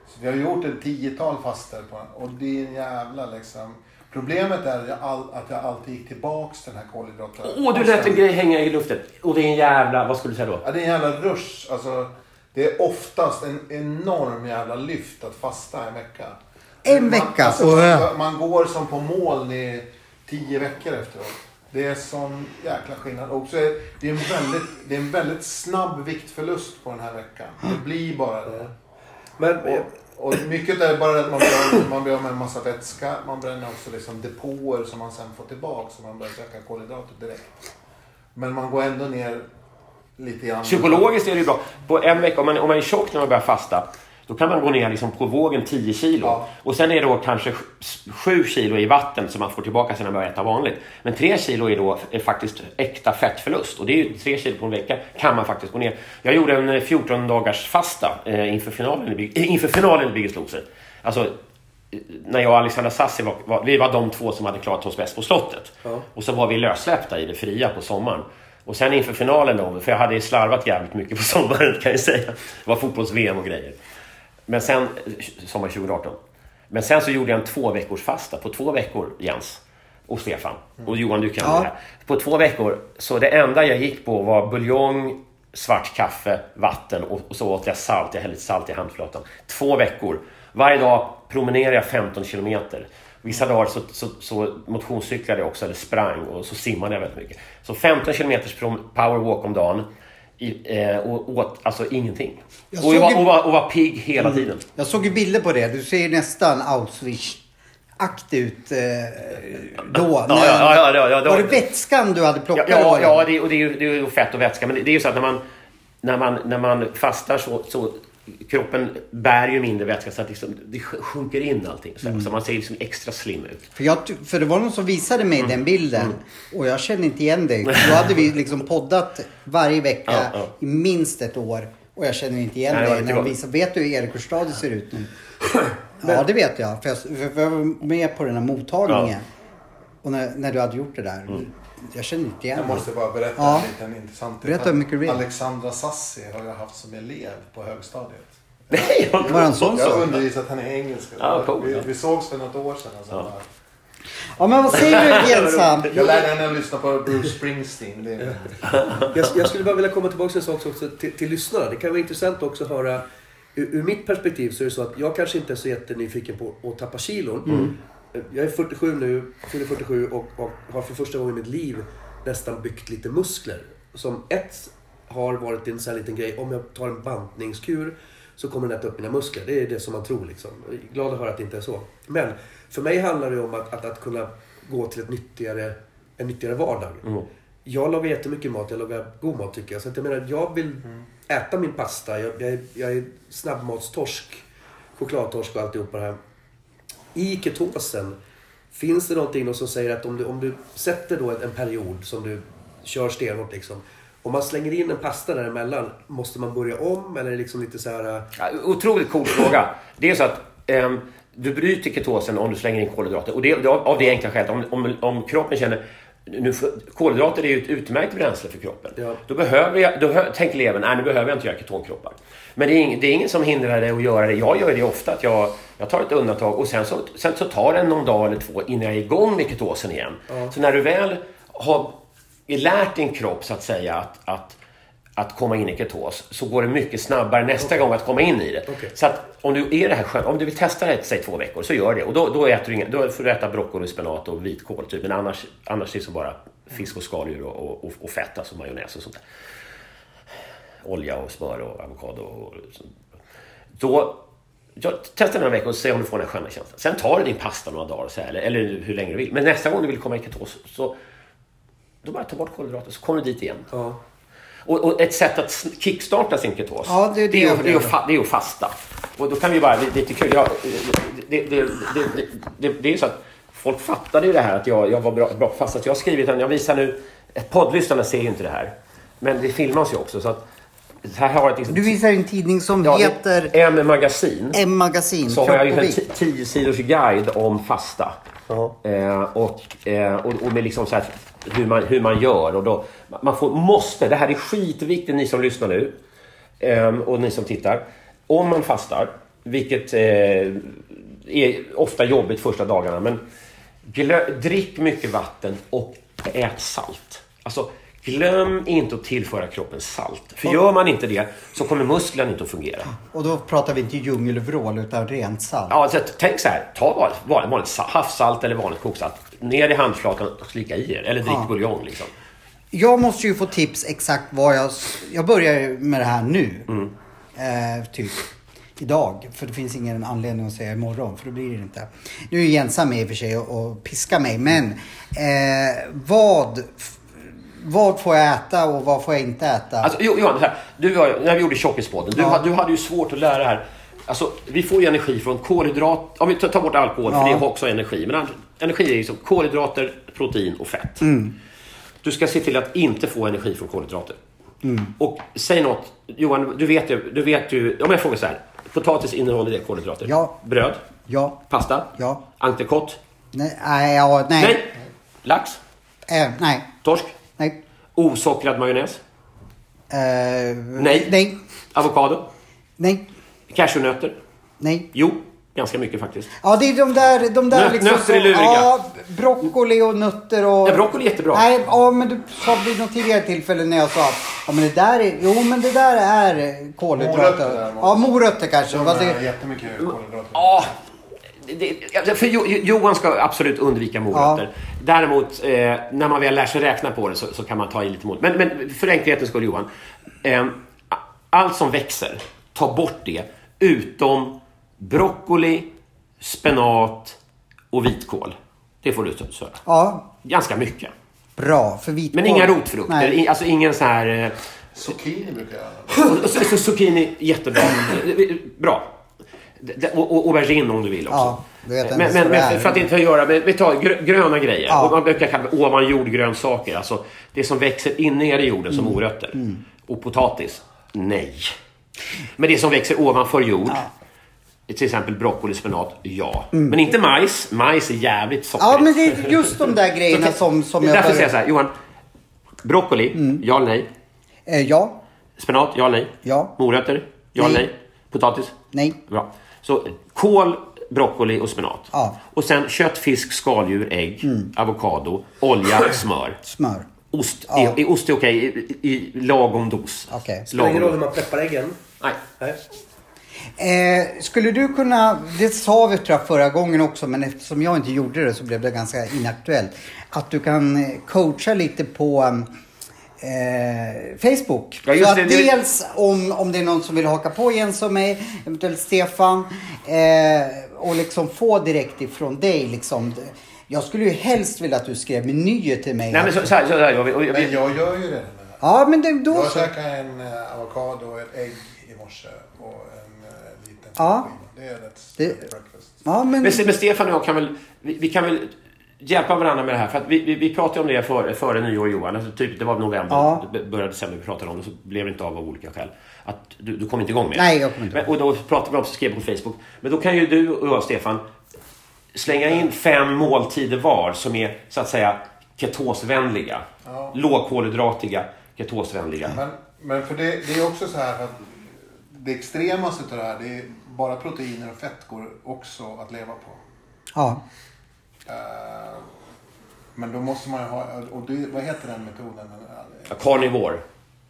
Så vi har gjort ett tiotal faster på den och det är en jävla liksom Problemet är att jag, all, att jag alltid gick tillbaks till den här kolhydraten. Åh, du lät en grej hänga i luften. Och det är en jävla, vad skulle du säga då? Ja, det är en jävla rush. Alltså, det är oftast en enorm jävla lyft att fasta en vecka. En man, vecka? Alltså, man, man, går som på moln i tio veckor efteråt. Det är sån jäkla skillnad. Och så är det, är en väldigt, det är en väldigt snabb viktförlust på den här veckan. Det blir bara det. Men, och, och mycket är bara att man blir, man blir av med en massa vätska. Man bränner också liksom depåer som man sen får tillbaka. Så man börjar söka kolhydrater direkt. Men man går ändå ner lite grann. Psykologiskt är det ju bra. På en vecka, om man, om man är tjock när man börjar fasta då kan man gå ner liksom på vågen 10 kilo. Ja. Och sen är det då kanske 7 kilo i vatten som man får tillbaka sen när man börjar äta vanligt. Men 3 kilo är då är faktiskt äkta fettförlust. Och det är ju 3 kilo på en vecka kan man faktiskt gå ner. Jag gjorde en 14 eh, dagars fasta eh, inför finalen i, inför finalen i Biggest Loser. Alltså, när jag och Alexandra Sassi var, var, vi var de två som hade klarat oss bäst på slottet. Ja. Och så var vi lössläppta i det fria på sommaren. Och sen inför finalen då, för jag hade slarvat jävligt mycket på sommaren kan jag säga. Det var fotbolls-VM och grejer. Men sen, sommaren 2018. Men sen så gjorde jag en två veckors fasta på två veckor, Jens och Stefan. Och Johan, du kan ja. det här. På två veckor, så det enda jag gick på var buljong, svart kaffe, vatten och, och så åt jag salt. Jag hällde salt i handflatan. Två veckor. Varje dag promenerade jag 15 kilometer. Vissa dagar så, så, så motionscyklade jag också, eller sprang och så simmade jag väldigt mycket. Så 15 kilometers powerwalk om dagen i, eh, och åt alltså ingenting. Jag och, jag var, och, var, och var pigg hela mm. tiden. Jag såg ju bilder på det. Du ser nästan Auschwitz akt ut eh, då. Ja, ja, ja, ja, var det vätskan du hade plockat? Ja, ja, det, och det, är ju, det är ju fett och vätska. Men det, det är ju så att när man, när man, när man fastar så, så kroppen bär ju mindre vätska så att liksom, det sjunker in allting. Så, Mm. så man ser liksom extra slim ut. För, jag, för det var någon som visade mig Mm. den bilden och jag kände inte igen dig. Då hade vi liksom poddat varje vecka Ja, ja. i minst ett år och jag känner inte igen Nej, dig när de visar. Vet du hur Erik Hurstad ser ut nu? Ja, det vet jag. För jag, för jag var med på den här mottagningen. Och när, när du hade gjort det där. Mm. Jag känner inte igen Jag måste bara berätta Ja. en liten intressant Berätta hur mycket du vill. Alexandra Sassi har jag haft som elev på högstadiet. Nej, jag Var han sån Jag har så? undervisat henne i engelska. Ja, coolt. vi, vi sågs för något år sedan. Alltså. Ja. Ja, men vad säger du Jensa? Jag lärde henne att lyssna på Bruce Springsteen. Det är... Jag, jag skulle bara vilja komma tillbaka till en sak också till, till lyssnarna. Det kan vara intressant också att höra ur, ur mitt perspektiv så är det så att jag kanske inte är så jättenyfiken på att tappa kilon. Jag är 47 nu, fyller 47 och, och har för första gången i mitt liv nästan byggt lite muskler. Som ett har varit en sån här liten grej, om jag tar en bantningskur så kommer den äta upp mina muskler. Det är det som man tror liksom. Jag är glad att höra att det inte är så. Men för mig handlar det om att, att, att kunna gå till ett nyttigare, en nyttigare vardag. Jag lagar jättemycket mat, jag lagar god mat tycker jag. Så att jag menar, jag vill äta min pasta. Jag, jag, är- jag är snabbmatstorsk, chokladtorsk och alltihopa det här. I ketosen, finns det någonting då som säger att om du, om du sätter då en period som du kör stenhårt liksom. Om man slänger in en pasta däremellan, måste man börja om eller är det liksom lite så här... Äh? Ja, otroligt cool fråga. Det är så att um, du bryter ketosen om du slänger in kolhydrater. Och det, det, av det enkla skälet, om, om, om kroppen känner nu, kolhydrater är ju ett utmärkt bränsle för kroppen. Ja. Då, behöver jag, då tänker levern, nej nu behöver jag inte göra ketonkroppar. Men det är, ing, det är ingen som hindrar dig att göra det. Jag gör det ofta, att jag, jag tar ett undantag och sen så, sen så tar det någon dag eller två innan jag är igång med ketosen igen. Så när du väl har lärt din kropp så att säga att, att att komma in i ketos så går det mycket snabbare nästa gång att komma in i det. Okej. Så att om du, är det här skön, om du vill testa det säg två veckor så gör det. Och då, då, äter du inga, då får du äta broccoli, spenat och vitkål. Typ. Men annars, annars är det som bara fisk och skaldjur och, och, och fett, alltså majonnäs och sånt där. Olja och smör och avokado. Och, sånt. då ja, testa några veckor och se om du får den här sköna känslan. Sen tar du din pasta några dagar så här, eller, eller hur länge du vill. Men nästa gång du vill komma i ketos så då bara ta bort kolhydrater så kommer du dit igen. Ja. Och, och ett sätt att kickstarta sin ketos, Ja, det är det är, jag att- det, är att, det är att fasta. Och då kan vi bara, det, det är lite kul, jag, det, det, det, det, det, det är ju så att folk fattade ju det här att jag, jag var bra, bra på fasta. Så jag har skrivit en, jag visar nu, poddlyssnarna ser ju inte det här. Men det filmas ju också så att här har jag liksom, Du visar en tidning som ja, det- heter M Magasin. M-magasin, Så har jag en. 10 sidors guide om fasta. Eh, och, eh, och, och med liksom så här, hur, man, hur man gör. Och då, man får, måste, det här är skitviktigt ni som lyssnar nu. Eh, och ni som tittar. Om man fastar, vilket eh, är ofta jobbigt första dagarna. Men glö, drick mycket vatten och ät salt. Alltså, glöm inte att tillföra kroppen salt. För gör man inte det så kommer musklerna inte att fungera. Och då pratar vi inte djungelvrål utan rent salt. Ja, så tänk så här. Ta vanligt, vanligt, vanligt sa- havssalt eller vanligt koksalt. Ner i handflatan och slicka i er. Eller drick Ja. buljong liksom. Jag måste ju få tips exakt vad jag... Jag börjar med det här nu. Mm. Eh, typ idag. För det finns ingen anledning att säga imorgon. För då blir det inte. Nu är Jensa med i och för sig och, och piskar mig. Men eh, vad... Vad får jag äta och vad får jag inte äta? Alltså, Jo- Johan, här, du, var- när vi gjorde Tjockispodden. Du, Ja. du hade ju svårt att lära det här. Alltså, vi får ju energi från kolhydrat... Om vi tar bort alkohol, Ja. för det har också energi. Men energi är liksom kolhydrater, protein och fett. Mm. Du ska se till att inte få energi från kolhydrater. Mm. Och säg något. Johan, du vet ju... Du vet ju om jag frågar så här. Potatis innehåller det kolhydrater? Ja. Bröd? Ja. Pasta? Ja. Entrecote? Nej. Ja, nej. Nej. Lax? Eh, nej. Torsk? Osockrad majonnäs? Eh, Nej. Nej. Avokado? Nej. Cashewnötter? Nej. Jo, ganska mycket faktiskt. Ja, det är de där... De där Nöt- liksom nötter är luriga. Ja, broccoli och nötter och... Ja, broccoli är jättebra. Nej, ja, men du sa vid något tidigare tillfälle när jag sa att ja, men det där är... Jo, men det där är kolhydrater. Morötter ja, morötter kanske. De det, jättemycket kolhydrater. Ja, det, för Jo- Johan ska absolut undvika morötter. Däremot, eh, när man väl lär sig räkna på det så, så kan man ta i lite morötter. Men, men för enkelhetens skull Johan. Eh, allt som växer, ta bort det. Utom broccoli, spenat och vitkål. Det får du söta. ja, Ganska mycket. bra. För vitkål. Men inga rotfrukter. Nej. Alltså ingen så här... Eh, Zucchini brukar jag zucchini, jättebra. Bra. Och, aubergine om du vill också. Ja, du vet men, men, men för att inte göra... Men, vi tar grö, gröna grejer. Ja. Man brukar kalla det ovanjordgrönsaker. Alltså det som växer inne i jorden som morötter. Och potatis. Nej. Men det som växer ovanför jord. Till exempel broccoli, spenat. Ja. Men inte majs. Majs är jävligt sockrigt. Ja, men det är just de där grejerna som, som jag Därför säger jag så här, Johan. Broccoli, ja eller nej? Eh, ja, Spenat, ja eller nej? Ja. Morötter, ja eller Nej. nej? Potatis? nej. Bra. Så kål, broccoli och spenat. Ja. Och sen kött, fisk, skaldjur, ägg, avokado, olja, smör. Smör. Ost. Ja. Är, är ost är okej i, i lagom dos? Okej. Spelar ingen roll hur man preppar äggen. Nej. Nej. Eh, skulle du kunna, det sa vi tror jag förra gången också, men eftersom jag inte gjorde det så blev det ganska inaktuellt. Att du kan coacha lite på eh, Facebook. Ja, just så det, att det- dels om, om det är någon som vill haka på Jens och mig, eventuellt Stefan. Eh, och liksom få direkt ifrån dig liksom. Jag skulle ju helst vilja att du skrev menyer till mig. Nej men så, så här, så här gör vi. Och, Men jag gör ju det. Ja men det, då Jag käkade en eh, avokado och ett ägg i morse och en eh, liten Ja. Det är rätt Det- breakfast. Ja men... Men, men Stefan och jag kan väl, vi, vi kan väl hjälpa varandra med det här. För att vi, vi, vi pratade om det före, före nyår Johan. Alltså, typ, det var november, Ja. det började december vi pratade om det. Så blev det inte av av olika skäl. Att du, du kom inte igång med det. Nej, jag kom inte Men, och då pratade vi om, skrev på Facebook. Men då kan ju du och jag Stefan slänga in fem måltider var som är så att säga ketosvänliga. Ja. Lågkolhydratiga, ketosvänliga. Men, men för det, det är också så här att det extremaste av det här, det är bara proteiner och fett går också att leva på. Ja. Eh, men då måste man ju ha, och det, vad heter den metoden? Carnivore.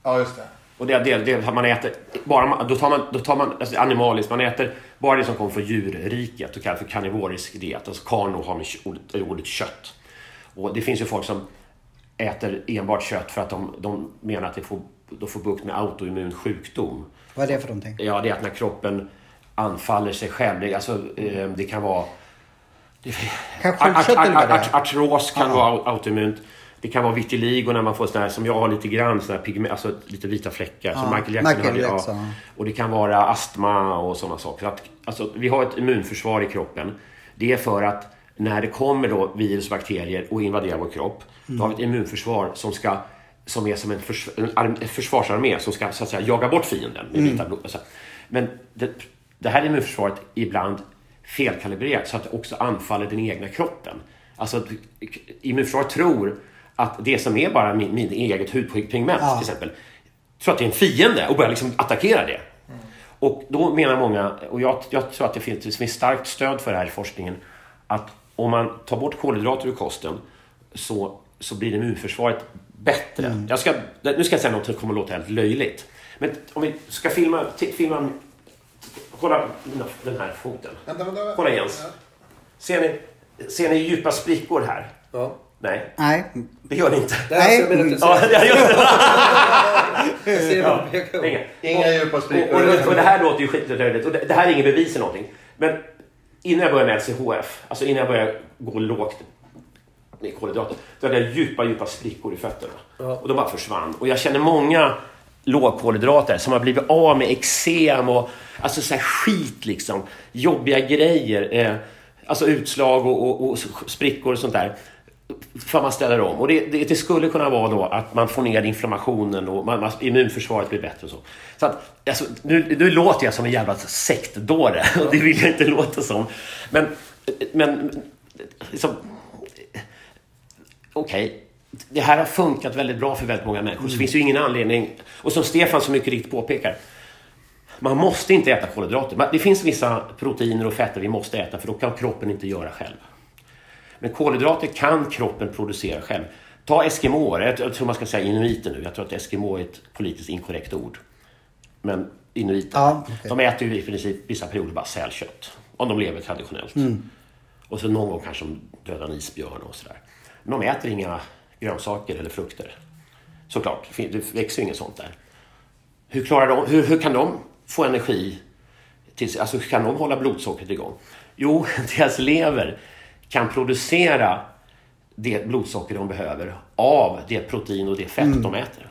Ja, just det. Och det, det, det att man äter, bara, man- då tar man, då tar man alltså animaliskt, man äter bara det som kommer från djurriket och kallas för karnivorisk diet. Alltså karno har med ordet, ordet kött. Och det finns ju folk som äter enbart kött för att de, de menar att det får, de får bukt med autoimmun sjukdom. Vad är det för någonting? Ja, det är att när kroppen anfaller sig själv. Det, alltså, eh, det kan vara... artros kan vara au- autoimmunt. Det kan vara vitiligo när man får sådana här, som jag har lite grann, sådana här pigment, alltså lite vita fläckar. som Ja, Michael Jackson Michael hade. Jackson, Ja. Och det kan vara astma och sådana saker. Så att, alltså, vi har ett immunförsvar i kroppen. Det är för att när det kommer då virus och bakterier och invaderar vår kropp, då har vi ett immunförsvar som ska som är som en, förs en, arm- en försvarsarmé som ska så att säga, jaga bort fienden med vita blod. Alltså. Men det, det här immunförsvaret ibland felkalibrerat så att det också anfaller den egna kroppen. Alltså att immunförsvaret tror att det som är bara min, min eget hudpigment Ja. till exempel, tror att det är en fiende och börjar liksom attackera det. Och då menar många, och jag, jag tror att det finns, det finns starkt stöd för det här i forskningen, att om man tar bort kolhydrater ur kosten så, så blir immunförsvaret bättre. Jag ska, nu ska jag säga något som kommer att låta helt löjligt. Men om vi ska filma, filma kolla den här foten. Vänta, vänta, vänta. Kolla Jens. Ser ni, ser ni djupa sprickor här? Ja. Nej, Nej. det gör ni inte. Det här Nej. ser jag menar Ja, jag gör det. på. Inga. Inga djupa Och, sprickor. och, och det här låter ju skitlöjligt och det, det här är ingen bevis eller någonting. Men innan jag började med LCHF, alltså innan jag började gå lågt med kolhydrater, då hade jag djupa, djupa sprickor i fötterna. Ja. Och de bara försvann. Och jag känner många lågkolhydrater som har blivit av med eksem och alltså så här skit liksom. Jobbiga grejer. Eh, alltså utslag och, och, och sprickor och sånt där. För man ställer om. Och det, det, det skulle kunna vara då att man får ner inflammationen och man, man, immunförsvaret blir bättre och så. Så att, alltså, nu, nu låter jag som en jävla sektdåre och det vill jag inte låta som. Men, men liksom, okej, det här har funkat väldigt bra för väldigt många människor. Så det finns ju ingen anledning, och som Stefan så mycket riktigt påpekar, man måste inte äta kolhydrater. Det finns vissa proteiner och fetter vi måste äta för då kan kroppen inte göra själv. Men kolhydrater kan kroppen producera själv. Ta eskimåer, jag tror man ska säga inuiter nu. Jag tror att eskimo är ett politiskt inkorrekt ord. Men inuiter, Ja, okej. de äter ju i princip vissa perioder bara sälkött. Om de lever traditionellt. Och så någon gång kanske de dödar en isbjörn och sådär. Men de äter inga grönsaker eller frukter. Såklart, det växer ju inget sånt där. Hur, klarar de, hur, hur kan de få energi? Till, alltså hur kan de hålla blodsockret igång? Jo, deras lever kan producera det blodsocker de behöver av det protein och det fett de äter.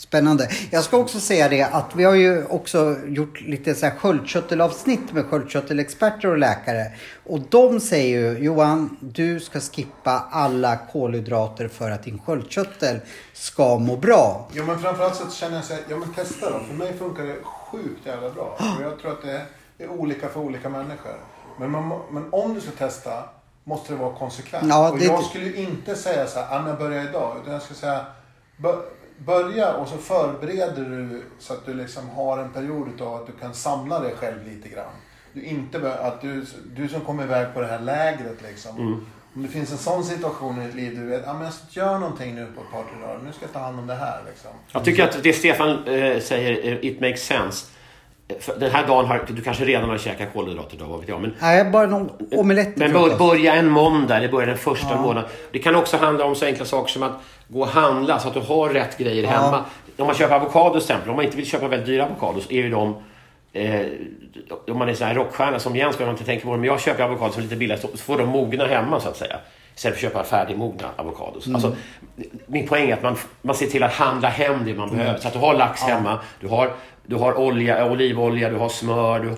Spännande. Jag ska också säga det att vi har ju också gjort lite så här sköldkörtelavsnitt med sköldkörtelexperter och läkare. Och de säger ju Johan, du ska skippa alla kolhydrater för att din sköldkörtel ska må bra. Jo men framförallt så känner jag så här, ja men testa då. För mig funkar det sjukt jävla bra. Och jag tror att det är olika för olika människor. Men, man, men om du ska testa måste det vara konsekvent. Ja, och det- jag skulle inte säga så här, Anna börja idag. Utan jag skulle säga, börja och så förbereder du så att du liksom har en period utav att du kan samla dig själv lite grann. Du inte att du, du som kommer iväg på det här lägret liksom. Mm. Om det finns en sån situation i ditt liv, du vet, ja men jag ska göra någonting nu på ett par, tre dagar. Nu ska jag ta hand om det här liksom. Jag tycker att det Stefan eh, säger, eh, it makes sense. Den här dagen har du kanske redan har käkat kolhydrater då, vad vet jag. Men, Nej, bara någon omelett men bör, börja en måndag eller börja den första månaden. Det kan också handla om så enkla saker som att gå och handla så att du har rätt grejer hemma. Om man köper avokados till exempel, om man inte vill köpa väldigt dyra avokados är ju de Eh, om man är så här rockstjärna som Jens behöver man inte tänka på det, men jag köper avokados som är lite billigare så får de mogna hemma så att säga. Istället för att köpa färdigmogna avokados. Alltså, min poäng är att man, man ser till att handla hem det man behöver. Så att du har lax hemma, du har, du har olja, olivolja, du har smör. Du,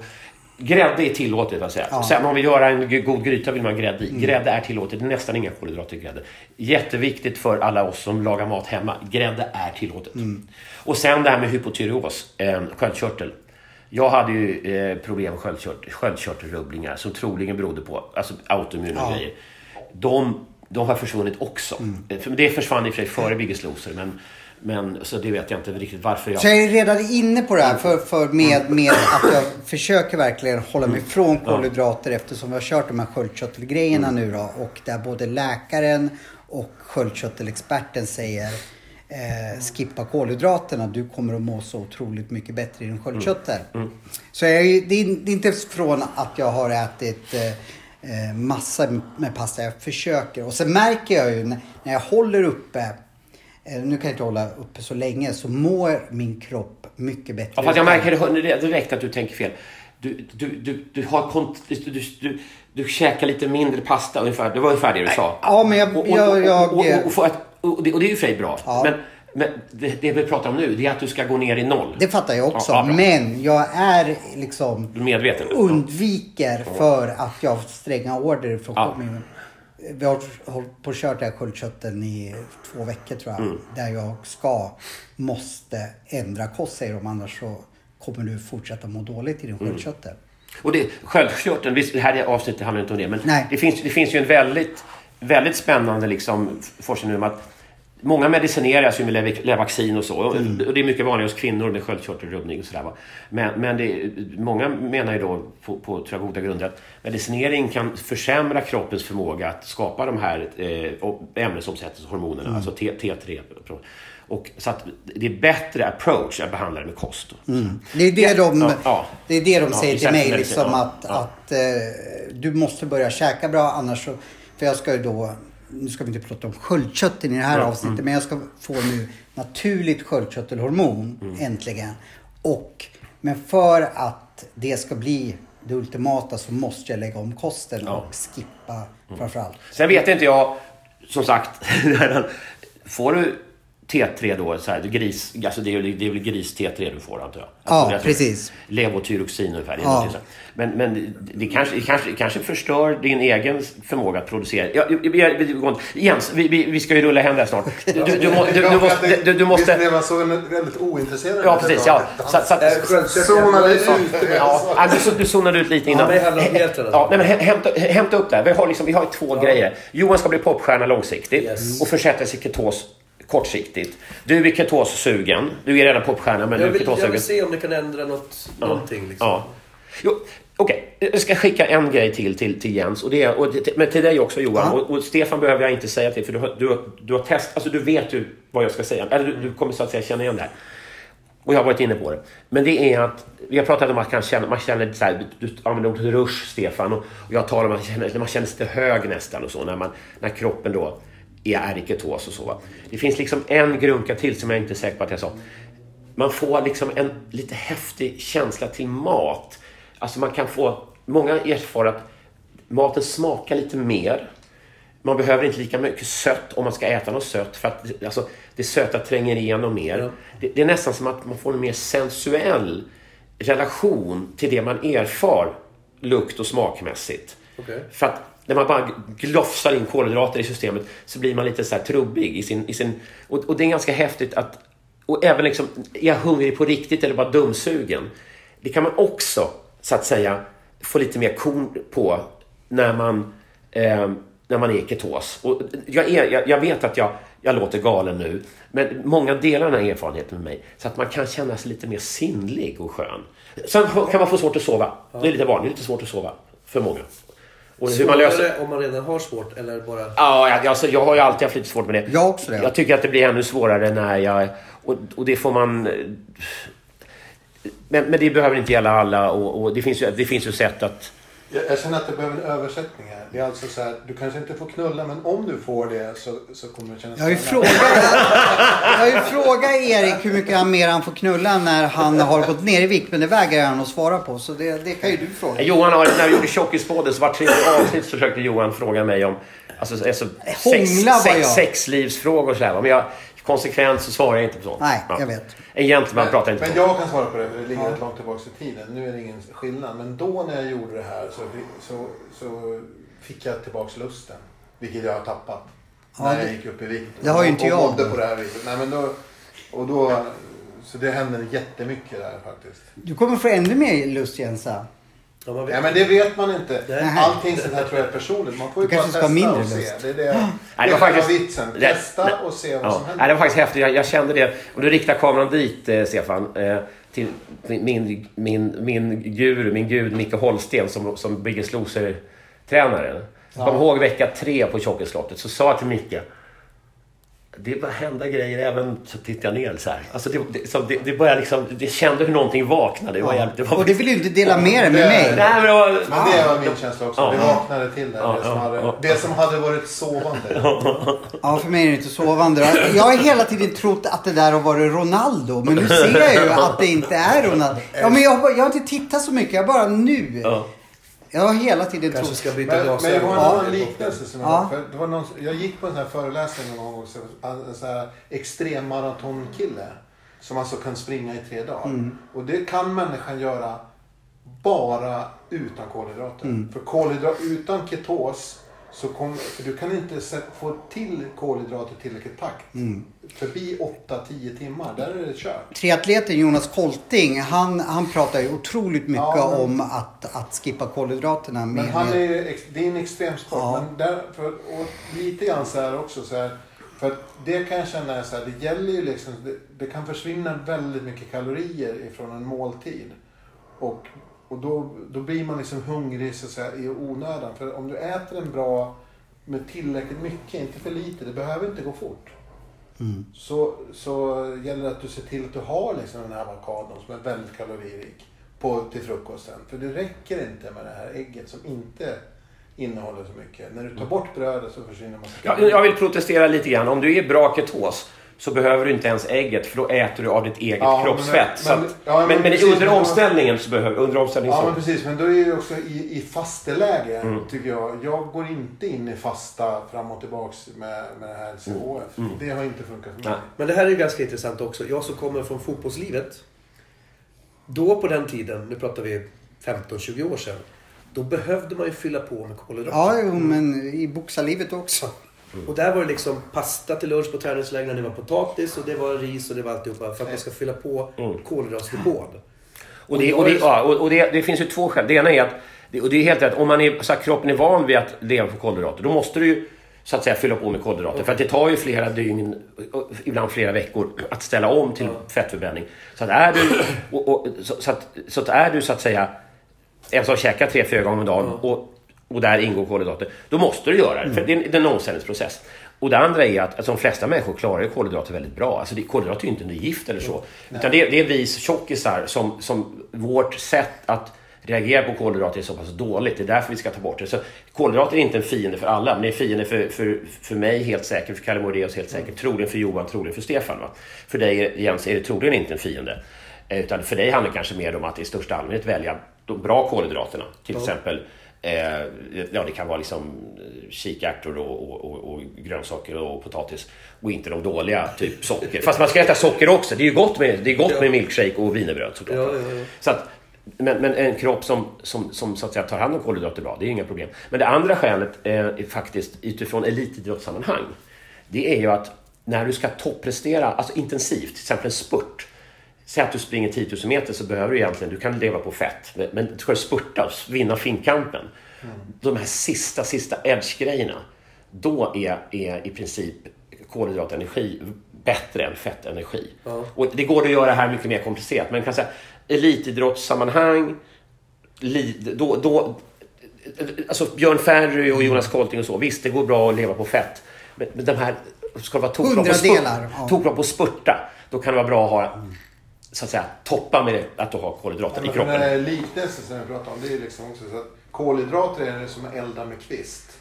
grädde är tillåtet. Vad säga. Ja. Sen om vill göra en god gryta vill man grädde i. Grädde är tillåtet. Det är nästan inga kolhydrater i grädde. Jätteviktigt för alla oss som lagar mat hemma. Grädde är tillåtet. Och sen det här med hypotyreos, eh, sköldkörtel. Jag hade ju eh, problem med sköldkört, sköldkörtelrubbningar som troligen berodde på alltså, autoimmuna Ja. grejer. De, de har försvunnit också. Eh, För det försvann i och för sig före Biggest Loser. Men, men, så det vet jag inte riktigt varför jag... Så jag är redan inne på det här för, för med, med att jag försöker verkligen hålla mig från kolhydrater eftersom vi har kört de här sköldkörtelgrejerna nu då. Och där både läkaren och sköldkörtelexperten säger eh, skippa kolhydraterna. Du kommer att må så otroligt mycket bättre i din sköldkörtel. Så jag, är det, är, inte från att jag har ätit eh, eh, massa med pasta. Jag försöker. Och sen märker jag ju när, jag håller uppe Nu kan jag inte hålla uppe så länge så mår min kropp mycket bättre. Ja, fast jag märker direkt att du tänker fel. Du, du, du, du, har kont- du, du, du, du käkar lite mindre pasta ungefär. Det var ungefär det du sa. Ja, men jag- Och, och, och, och, och, det, är ju för bra. Men, men det, det vi pratar om nu, det är att du ska gå ner i noll. Det fattar jag också. Ja, men jag är liksom medveten undviker för att jag har stränga order från Ja. min Vi har hållit på och kört det här sköldkörteln i två veckor tror jag. Mm. Där jag ska, måste ändra kost säger de. Annars så kommer du fortsätta må dåligt i din Mm. sköldkörtel. Och det, sköldkörteln, visst, det här avsnittet handlar inte om det, men Nej. det finns, det finns ju en väldigt, väldigt spännande liksom, forskning om att Många medicineras ju med Lev- Levaxin och så. Och det är mycket vanligare hos kvinnor med sköldkörtelrubbning och sådär. Men, men det, många menar ju då på, på tror jag, goda grunder att medicinering kan försämra kroppens förmåga att skapa de här eh, ämnesomsättningshormonerna, alltså T, T3. Och, så att det är bättre approach att behandla det med kost. Det är det de, Ja, ja. Det är det de Ja, säger till istället mig. för Liksom att, ja. att eh, du måste börja käka bra annars så... För jag ska ju då... Nu ska vi inte prata om sköldkörteln i det här avsnittet. mm. Men jag ska få nu naturligt sköldkörtelhormon Mm. äntligen. Och, men för att det ska bli det ultimata så måste jag lägga om kosten Ja. Mm. och skippa framförallt. Sen vet inte jag, som sagt, får du T3 då, så här, gris, alltså det, är, det är väl gris T3 du får antar jag? Ja, Alltså, det är precis. Levotyroxin ungefär. det är Ja. här. Men, men det, kanske, det, kanske, det kanske förstör din egen förmåga att producera. Ja, vi, vi, vi, vi, Jens, vi, vi, vi ska ju rulla hem där snart. Du, du, du, må- du, du, måste... Du, du måste Visst blev man så väldigt ointresserad? ja, precis. Ja. Så, så, att- sköldkörteln. Zonade ut. Ja, ja, du, du zonade ut lite innan. Ja, men det. Ja, nej, hämta, hämta upp det här. Vi har, liksom, vi har två grejer. Johan ska bli popstjärna långsiktigt Yes. och försätta sig i ketos kortsiktigt. Du är ketossugen. Du är redan popstjärna, men Jag du är vill, jag ketossugen. vill se om det kan ändra något, någonting. Liksom. Ja. Jo, Okej, jag ska skicka en grej till, till, till Jens. Och det är, och, det- men till dig också Johan. Ja. Och, och Stefan behöver jag inte säga till för du har, du, du har test, alltså du vet ju vad jag ska säga. Eller du, du kommer så att säga känna igen det här. Och jag har varit inne på det. Men det är att, vi har pratat om att man kan känna, man känner så här, du använder ordet rush Stefan. Och, och jag talar om att man känner, man känner sig lite hög nästan och så. När, man, när kroppen då i ketos och så. Va? Det finns liksom en grunka till som jag inte är säker på att jag sa. Man får liksom en lite häftig känsla till mat. Alltså man kan få, många erfar att maten smakar lite mer. man behöver inte lika mycket sött om man ska äta något sött. För att alltså, det söta tränger igenom mer. Det, det är nästan som att man får en mer sensuell relation till det man erfar lukt och smakmässigt. Okej. För att när man bara glofsar in kolhydrater i systemet så blir man lite så här trubbig. I sin, i sin, och, och det är ganska häftigt att... Och även liksom, är jag hungrig på riktigt eller bara dumsugen? Det kan man också, så att säga, få lite mer korn på när man, eh, när man är i ketos. Och jag, är, jag, jag vet att jag, jag låter galen nu, men många delar den här erfarenheten med mig. Så att man kan känna sig lite mer sinnlig och skön. Sen kan man få svårt att sova. Det är lite vanligt, det är lite svårt att sova för många. Och hur man löser... Om man redan har svårt eller bara... Ja, jag- alltså, jag har ju alltid haft lite svårt med det. Jag också det. Jag tycker att det blir ännu svårare när jag... Och, och det får man... Men, men det behöver inte gälla alla och, och det, finns ju, det finns ju sätt att... Jag, jag känner att det behöver en översättning här. Det är alltså så här, du kanske inte får knulla men om du får det så, så kommer det kännas Jag har ju frågat, jag har ju frågat Erik hur mycket han mer han får knulla när han har gått ner i vikt. Men det vägrar han att svara på. Så det, det kan ju du fråga. Johan har, när vi gjorde Tjockispodden så var tredje avsnitt försökte Johan fråga mig om alltså, alltså, sex, Hångla sex, jag. sexlivsfrågor och sådär. Men jag, konsekvent så svarar jag inte på sånt. Nej, jag vet. En gentleman pratar inte Men jag kan svara på det, för det ligger rätt långt tillbaka i tiden. Nu är det ingen skillnad. Men då när jag gjorde det här så, så, så fick jag tillbaka lusten. Vilket jag har tappat. Ja, när det- jag gick upp i vikt. det har ju inte och, jag. Och mådde på det här viset. Nej, men då, och då, så det händer jättemycket där faktiskt. Du kommer få ännu mer lust Jensa. Ja, man vet. Ja, men det vet man inte. Nej. Allting sånt här tror jag är personligt. Man får ju bara testa mindre och se. Det är det, det, Nej, det var faktiskt- vitsen. det- Testa nej. och se vad Ja. som Nej, händer. det var faktiskt häftigt. Jag, jag kände det. Om du riktar kameran dit, eh, Stefan. Eh, till min, min, min, min guru, min gud Micke Holsten som, som Biggest Loser-tränare. Jag kommer ihåg vecka tre på Tjockisslottet. Så sa jag till Micke. Det börjar hända grejer även så tittar jag ner så här. Alltså det, det, så det, det började liksom, det kände hur någonting vaknade. Det var jävligt, det var, Och det vill du inte dela med dig med mig. Nej, men det var, Men det var min känsla också. Ja. Det vaknade till där. Ja, det, som ja, hade, ja. det som hade varit sovande. Ja, för mig är det inte sovande. då. Jag har hela tiden trott att det där har varit Ronaldo. Men nu ser jag ju att det inte är Ronaldo. Ja, men jag, jag har inte tittat så mycket. Jag bara nu. Ja. Jag har hela tiden Kanske trott. ska byta Men, men jag glasögon. har en Ja. annan liknelse. Som Ja. jag, för det var någon, jag gick på en sån här föreläsning någon gång också. En sån här extremmaratonkille. Som alltså kan springa i tre dagar. Mm. Och det kan människan göra bara utan kolhydrater. Mm. För kolhydrat, utan ketos så kom, för du kan inte få till kolhydrater i tillräcklig takt. Mm. Förbi 8-10 timmar, där är det kört. Triatleten Jonas Kolting, han, han pratar ju otroligt mycket Ja, men- om att, att skippa kolhydraterna. Men Med, han är det är en extremsport. Ja. Men där, för, och lite grann så här också. Så här, för det kan jag känna är så här, det gäller ju liksom, det, det kan försvinna väldigt mycket kalorier ifrån en måltid. Och, och då, då blir man liksom hungrig så att säga, i onödan. För om du äter en bra med tillräckligt mycket, inte för lite, det behöver inte gå fort. Så, så gäller det att du ser till att du har liksom den här avokadon som är väldigt kaloririk på, till frukosten. För det räcker inte med det här ägget som inte innehåller så mycket. När du tar bort brödet så försvinner massa Ja, jag vill protestera lite grann. Om du är bra ketos så behöver du inte ens ägget för då äter du av ditt eget Ja, men- kroppsfett. Så men- att- ja, men men, men, precis, under men- omställningen så behöver under omställningen Ja så. men precis, men då är det också i, i fasteläge Mm. tycker jag. Jag går inte in i fasta fram och tillbaks med, med det här LCHF. Det har inte funkat för mig. Mm. Nej. Men det här är ju ganska intressant också. Jag som kommer från fotbollslivet. Då på den tiden, nu pratar vi 15-20 år sedan. Då behövde man ju fylla på med kolhydrater. ja, jo, men i boxarlivet också. Och där var det liksom pasta till lunch på träningslägren. Det var potatis och det var ris och det var alltihopa. För att man ska fylla på Mm. kolhydratsdepån. Och, det, och, det, ja, och, det, det finns ju två skäl. Det ena är att, och det är helt rätt, om man är, så här, kroppen är van vid att leva på kolhydrater, då måste du ju så att säga fylla på med kolhydrater. För att det tar ju flera dygn, ibland flera veckor, att ställa om till fettförbränning. Så att är du, och, och, så, så, att, så att är du så att säga en som käkar tre, fyra gånger om dagen och, och där ingår kolhydrater, då måste du göra det. För det är en, det är en omställningsprocess. Och det andra är att, att de flesta människor klarar kolhydrater väldigt bra. Alltså det, kolhydrater är ju inte något gift eller så. Utan det, det är vi tjockisar som, som vårt sätt att reagera på kolhydrater är så pass dåligt. Det är därför vi ska ta bort det. Så kolhydrater är inte en fiende för alla, men det är fiende för, för, för mig helt säkert, för Kalle Moraeus helt säkert, troligen för Johan, troligen för Stefan. Va? För dig Jens är det troligen inte en fiende. Eh, Utan för dig handlar det kanske mer om att i största allmänhet välja de bra kolhydraterna. Till exempel Eh, ja, det kan vara liksom eh, kikärtor och, och, och, och grönsaker och potatis. Och inte de dåliga, typ socker. Fast man ska äta socker också. Det är ju gott med, det är gott med milkshake och wienerbröd såklart. Ja, ja, ja. Så att, men, men en kropp som, som, som så att säga, tar hand om kolhydrater bra, det är inga problem. Men det andra skälet eh, är faktiskt utifrån elitidrottssammanhang. Det är ju att när du ska topprestera, alltså intensivt, till exempel en spurt. Säg att du springer 10 000 meter så behöver du egentligen, du kan leva på fett. Men, ska du spurta och vinna finkampen. De här sista, sista edge-grejerna. Då är, är i princip kolhydratenergi bättre än fettenergi. Och det går att göra här mycket mer komplicerat. Men kan säga elitidrottssammanhang, li, då, då, alltså Björn Ferry och Jonas Kolting och så. Visst, det går bra att leva på fett. Men, men de här, ska det vara tokbra på, spurt, tokbra på spurta, då kan det vara bra att ha så att säga, toppa med det, att du har kolhydrater i Men kroppen. Den här liknelsen som vi pratade om, det är liksom också så att kolhydrater är det som att elda med kvist.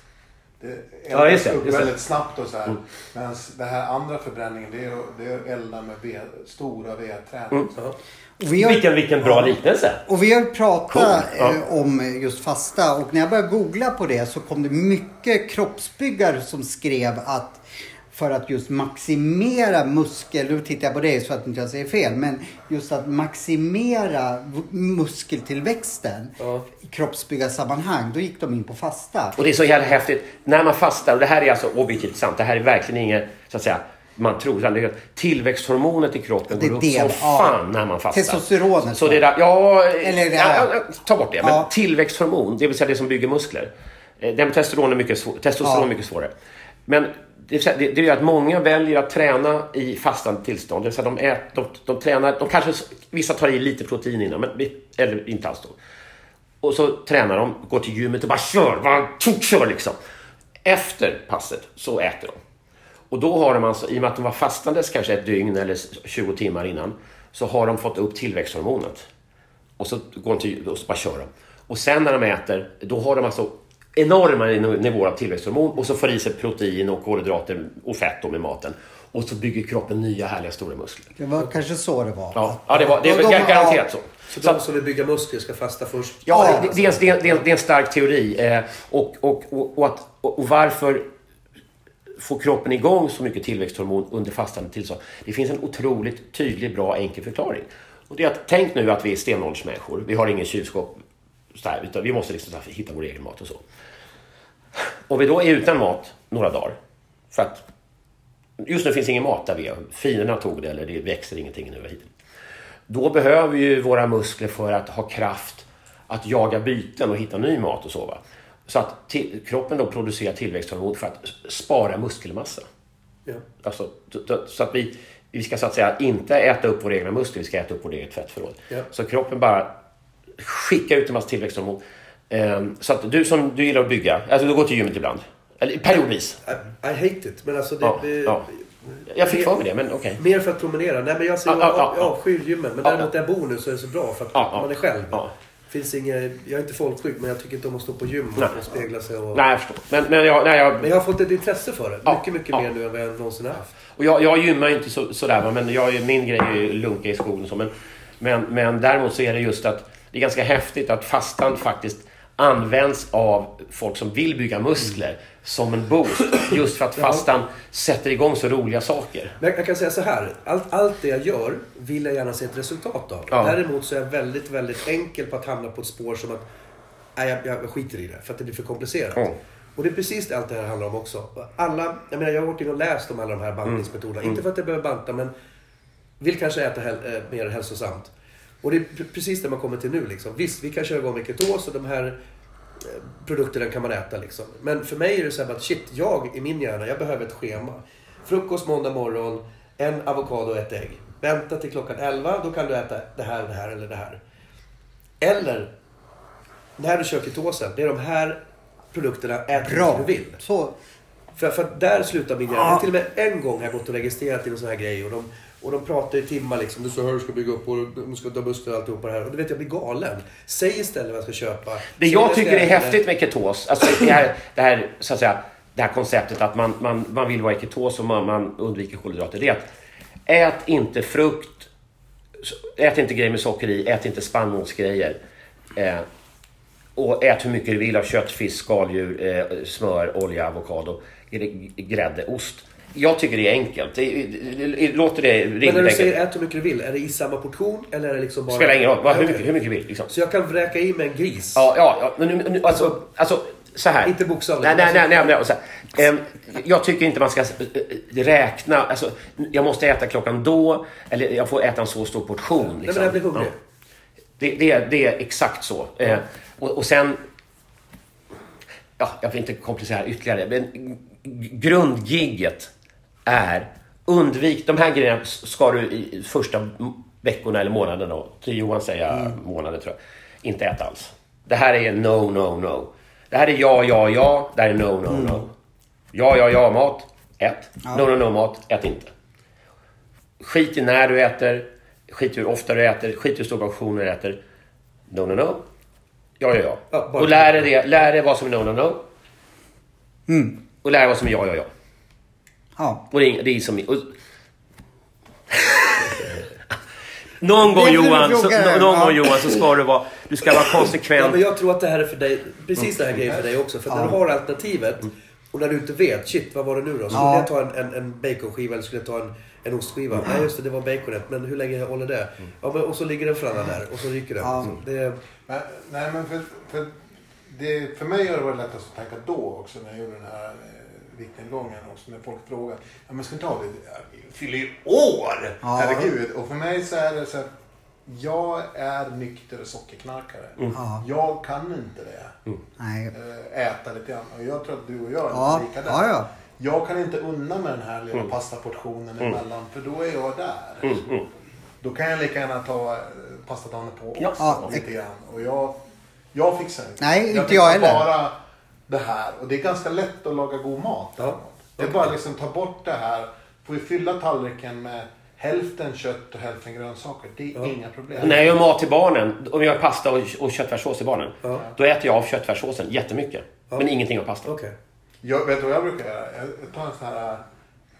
Det Ja, just eldas det, upp det. väldigt snabbt och så här. Mm. Medan det här andra förbränningen, det är, det är att elda med ved, stora vedträn. Mm. Ja. Vi har, Vilken, vilken bra liknelse! och vi har pratat Cool, ja. eh, om just fasta och när jag började googla på det så kom det mycket kroppsbyggare som skrev att för att just maximera muskel, nu tittar jag på dig så att inte jag säger fel, men just att maximera muskeltillväxten Ja. i kroppsbyggarsammanhang, då gick de in på fasta. Och det är så jävla häftigt. När man fastar, och det här är alltså objektivt sant. Det här är verkligen inget, så att säga, man tror. utan det är att Tillväxthormonet i kroppen Det går upp som fan när man fastar. Testosteronet, Så det där, ja, Eller det ja, ja, ta bort det. Men Ja. tillväxthormon, det vill säga det som bygger muskler. Eh, Det med testosteron är mycket, svår, testosteron är mycket svårare. Men det, det, det att många väljer att träna i fastande tillstånd. Det vill säga de, ät, de, de tränar, de kanske, vissa tar i lite protein innan, men, eller inte alls då. Och så tränar de, går till gymmet och bara kör, bara kör liksom. Efter passet så äter de. Och då har de alltså, i och med att de var fastandes kanske ett dygn eller 20 timmar innan, så har de fått upp tillväxthormonet. Och så går de till, och så bara kör de. Och sen när de äter, då har de alltså enorma nivåer av tillväxthormon och så får i sig protein och kolhydrater och fett med maten. Och så bygger kroppen nya härliga stora muskler. Det var kanske så det var. Ja, ja det, var, det de- garanterat så. Så Så de som vill bygga muskler ska fasta först? Ja, det, det, det, det, det är en stark teori. Eh, och, och, och, och, att, och, och varför får kroppen igång så mycket tillväxthormon under fastande tillstånd? Det finns en otroligt tydlig, bra, enkel förklaring. Och det är att, tänk nu att vi är stenåldersmänniskor. Vi har ingen kylskåp. Så här, utan vi måste liksom så här hitta vår egen mat och så. Och vi då är utan mat några dagar. För att just nu finns ingen mat där vi är. Finerna tog det eller det växer ingenting nu. Då behöver ju våra muskler för att ha kraft att jaga byten och hitta ny mat och så. Va? Så att till, kroppen då producerar tillväxthormon för att spara muskelmassa. Ja. Alltså, så att vi, vi ska så att säga inte äta upp våra egna muskler, vi ska äta upp vårt eget fettförråd. Ja. Så kroppen bara skickar ut en massa tillväxthormon. Ehm, så att du som du gillar att bygga, alltså du går till gymmet ibland. Eller periodvis. I, I hate it. Men alltså det... Ja, det ja. Jag fick för mig det, men okej. Mer för att promenera. Nej men jag, ja, ja, jag ja. avskyr gymmen. Men däremot där jag bor nu så är det så bra för att man är själv. Finns inget, jag är inte folkskygg men jag tycker inte om att stå på gym Nej. och spegla sig. Och, Nej, jag förstår. Men, men, jag, nej, jag, Men jag har fått ett intresse för det. Mycket, mycket mer nu än vad jag någonsin har haft. Och jag, jag gymmar ju inte så, sådär, men jag, är- min grej är ju lunka i skogen och så. Men, men, men däremot så är det just att det är ganska häftigt att fastan faktiskt används av folk som vill bygga muskler som en boost. Just för att fastan sätter igång så roliga saker. Men jag, kan säga så här. Allt, allt det jag gör vill jag gärna se ett resultat av. Ja. Däremot så är jag väldigt, väldigt enkel på att hamna på ett spår som att nej, jag, jag skiter i det för att det blir för komplicerat. Mm. Och det är precis det allt det här handlar om också. Alla, jag menar jag har varit inne och läst om alla de här bantningsmetoderna. Inte för att jag behöver banta men vill kanske äta häl, eh, mer hälsosamt. Och det är pre- precis det man kommer till nu liksom. Visst, vi kan köra igång med ketos och de här eh, produkterna kan man äta liksom. Men för mig är det så här att shit, jag i min hjärna, jag behöver ett schema. Frukost måndag morgon, en avokado och ett ägg. Vänta till klockan 11, då kan du äta det här, det här eller det här. Eller, när du kör ketosen, det är de här produkterna, ät Bra. du vill. Så, För, för att där slutar min hjärna. Till och med en gång har jag gått och registrerat till en sån här grej och de, och de pratar i timmar liksom. Det är så här du ska bygga upp och du ska ta muskler och alltihopa det här. Och du vet, jag blir galen. Säg istället vad jag ska köpa. Det jag ska tycker är häftigt med ketos, alltså det här, det här, så att säga, det här konceptet att man, man, man vill vara i ketos och man, man undviker kolhydrater. Det är att ät inte frukt, ät inte grejer med socker i, ät inte spannmålsgrejer. Eh, Och ät hur mycket du vill av kött, fisk, skaldjur, eh, smör, olja, avokado, gr- grädde, ost. Jag tycker det är enkelt. Det, det, det, låter det rimligt Men när du enkelt? säger ät hur mycket du vill, är det i samma portion eller är det liksom bara... Spelar ingen roll. Hur mycket, hur mycket du vill. Liksom. Så jag kan vräka i mig en gris? Ja, ja, ja men nu, nu, alltså, alltså så här. Inte bokstavligt, Nej, nej, nej. nej, nej. Ehm, jag tycker inte man ska eh, räkna. Alltså, jag måste äta klockan då. Eller jag får äta en så stor portion. Nej, Liksom. men jag blir hungrig. Ja. Det, det, är- det är exakt så. Eh, och, och sen... Ja, jag vill inte komplicera ytterligare. Men grundgigget är undvik... De här grejerna ska du i första veckorna eller månaderna, till Johan säga månader tror jag, inte äta alls. Det här är no, no, no. Det här är ja, ja, ja. Det här är no, no, no. Ja, ja, ja, mat. Ät. No, no, no, mat. Ät inte. Skit i när du äter, skit i hur ofta du äter, skit i hur stora portioner du äter. No, no, no. Ja, ja, ja. Ja, och lär dig, det, lär dig vad som är no, no, no. Och lär dig vad som är ja, ja, ja. Ja. Och det är, det är som... Och... någon gång Det det Johan, så, någon ja. gång Johan så ska du vara, du ska vara Ja, konsekvent. men jag tror att det här är för dig, precis den här grejen för dig också. För när du har alternativet och när du inte vet, shit vad var det nu då? Så Ja. skulle jag ta en, en, en baconskiva eller skulle jag ta en, en ostskiva? Nej just det, det var baconet. Men hur länge håller det? Ja, men, och så ligger den alla där och så ryker den. Ja. Så Det, Men, nej, men för, för, det, för mig har det varit lättast att tänka då också när jag gjorde den här eh, viktnedgången också. När folk frågar, ja men ska inte ha det, fyller ju år! Ja. Herregud. Och för mig så är det så att jag är nykter sockerknarkare. Ja. Jag kan inte det. Nej. Eh, Äta lite grann. Och jag tror att du och jag är Ja. lika där. Ja, ja. Jag kan inte unna mig den här lilla pastaportionen emellan. För då är jag där. Då kan jag lika gärna ta eh, pasta dagen på också. Ja. lite grann. Och jag, jag fixar inte. Nej, inte fixar jag heller. bara det här. Och det är ganska lätt att laga god mat. Ja. Det är bara liksom ta bort det här. Får vi fylla tallriken med hälften kött och hälften grönsaker. Det är inga problem. När jag gör mat till barnen, om jag gör pasta och, och köttfärssås till barnen, Ja. då äter jag av köttfärssåsen jättemycket. Men ingenting av pasta. Okej. Jag, vet du vad jag brukar göra? Jag tar en sån här,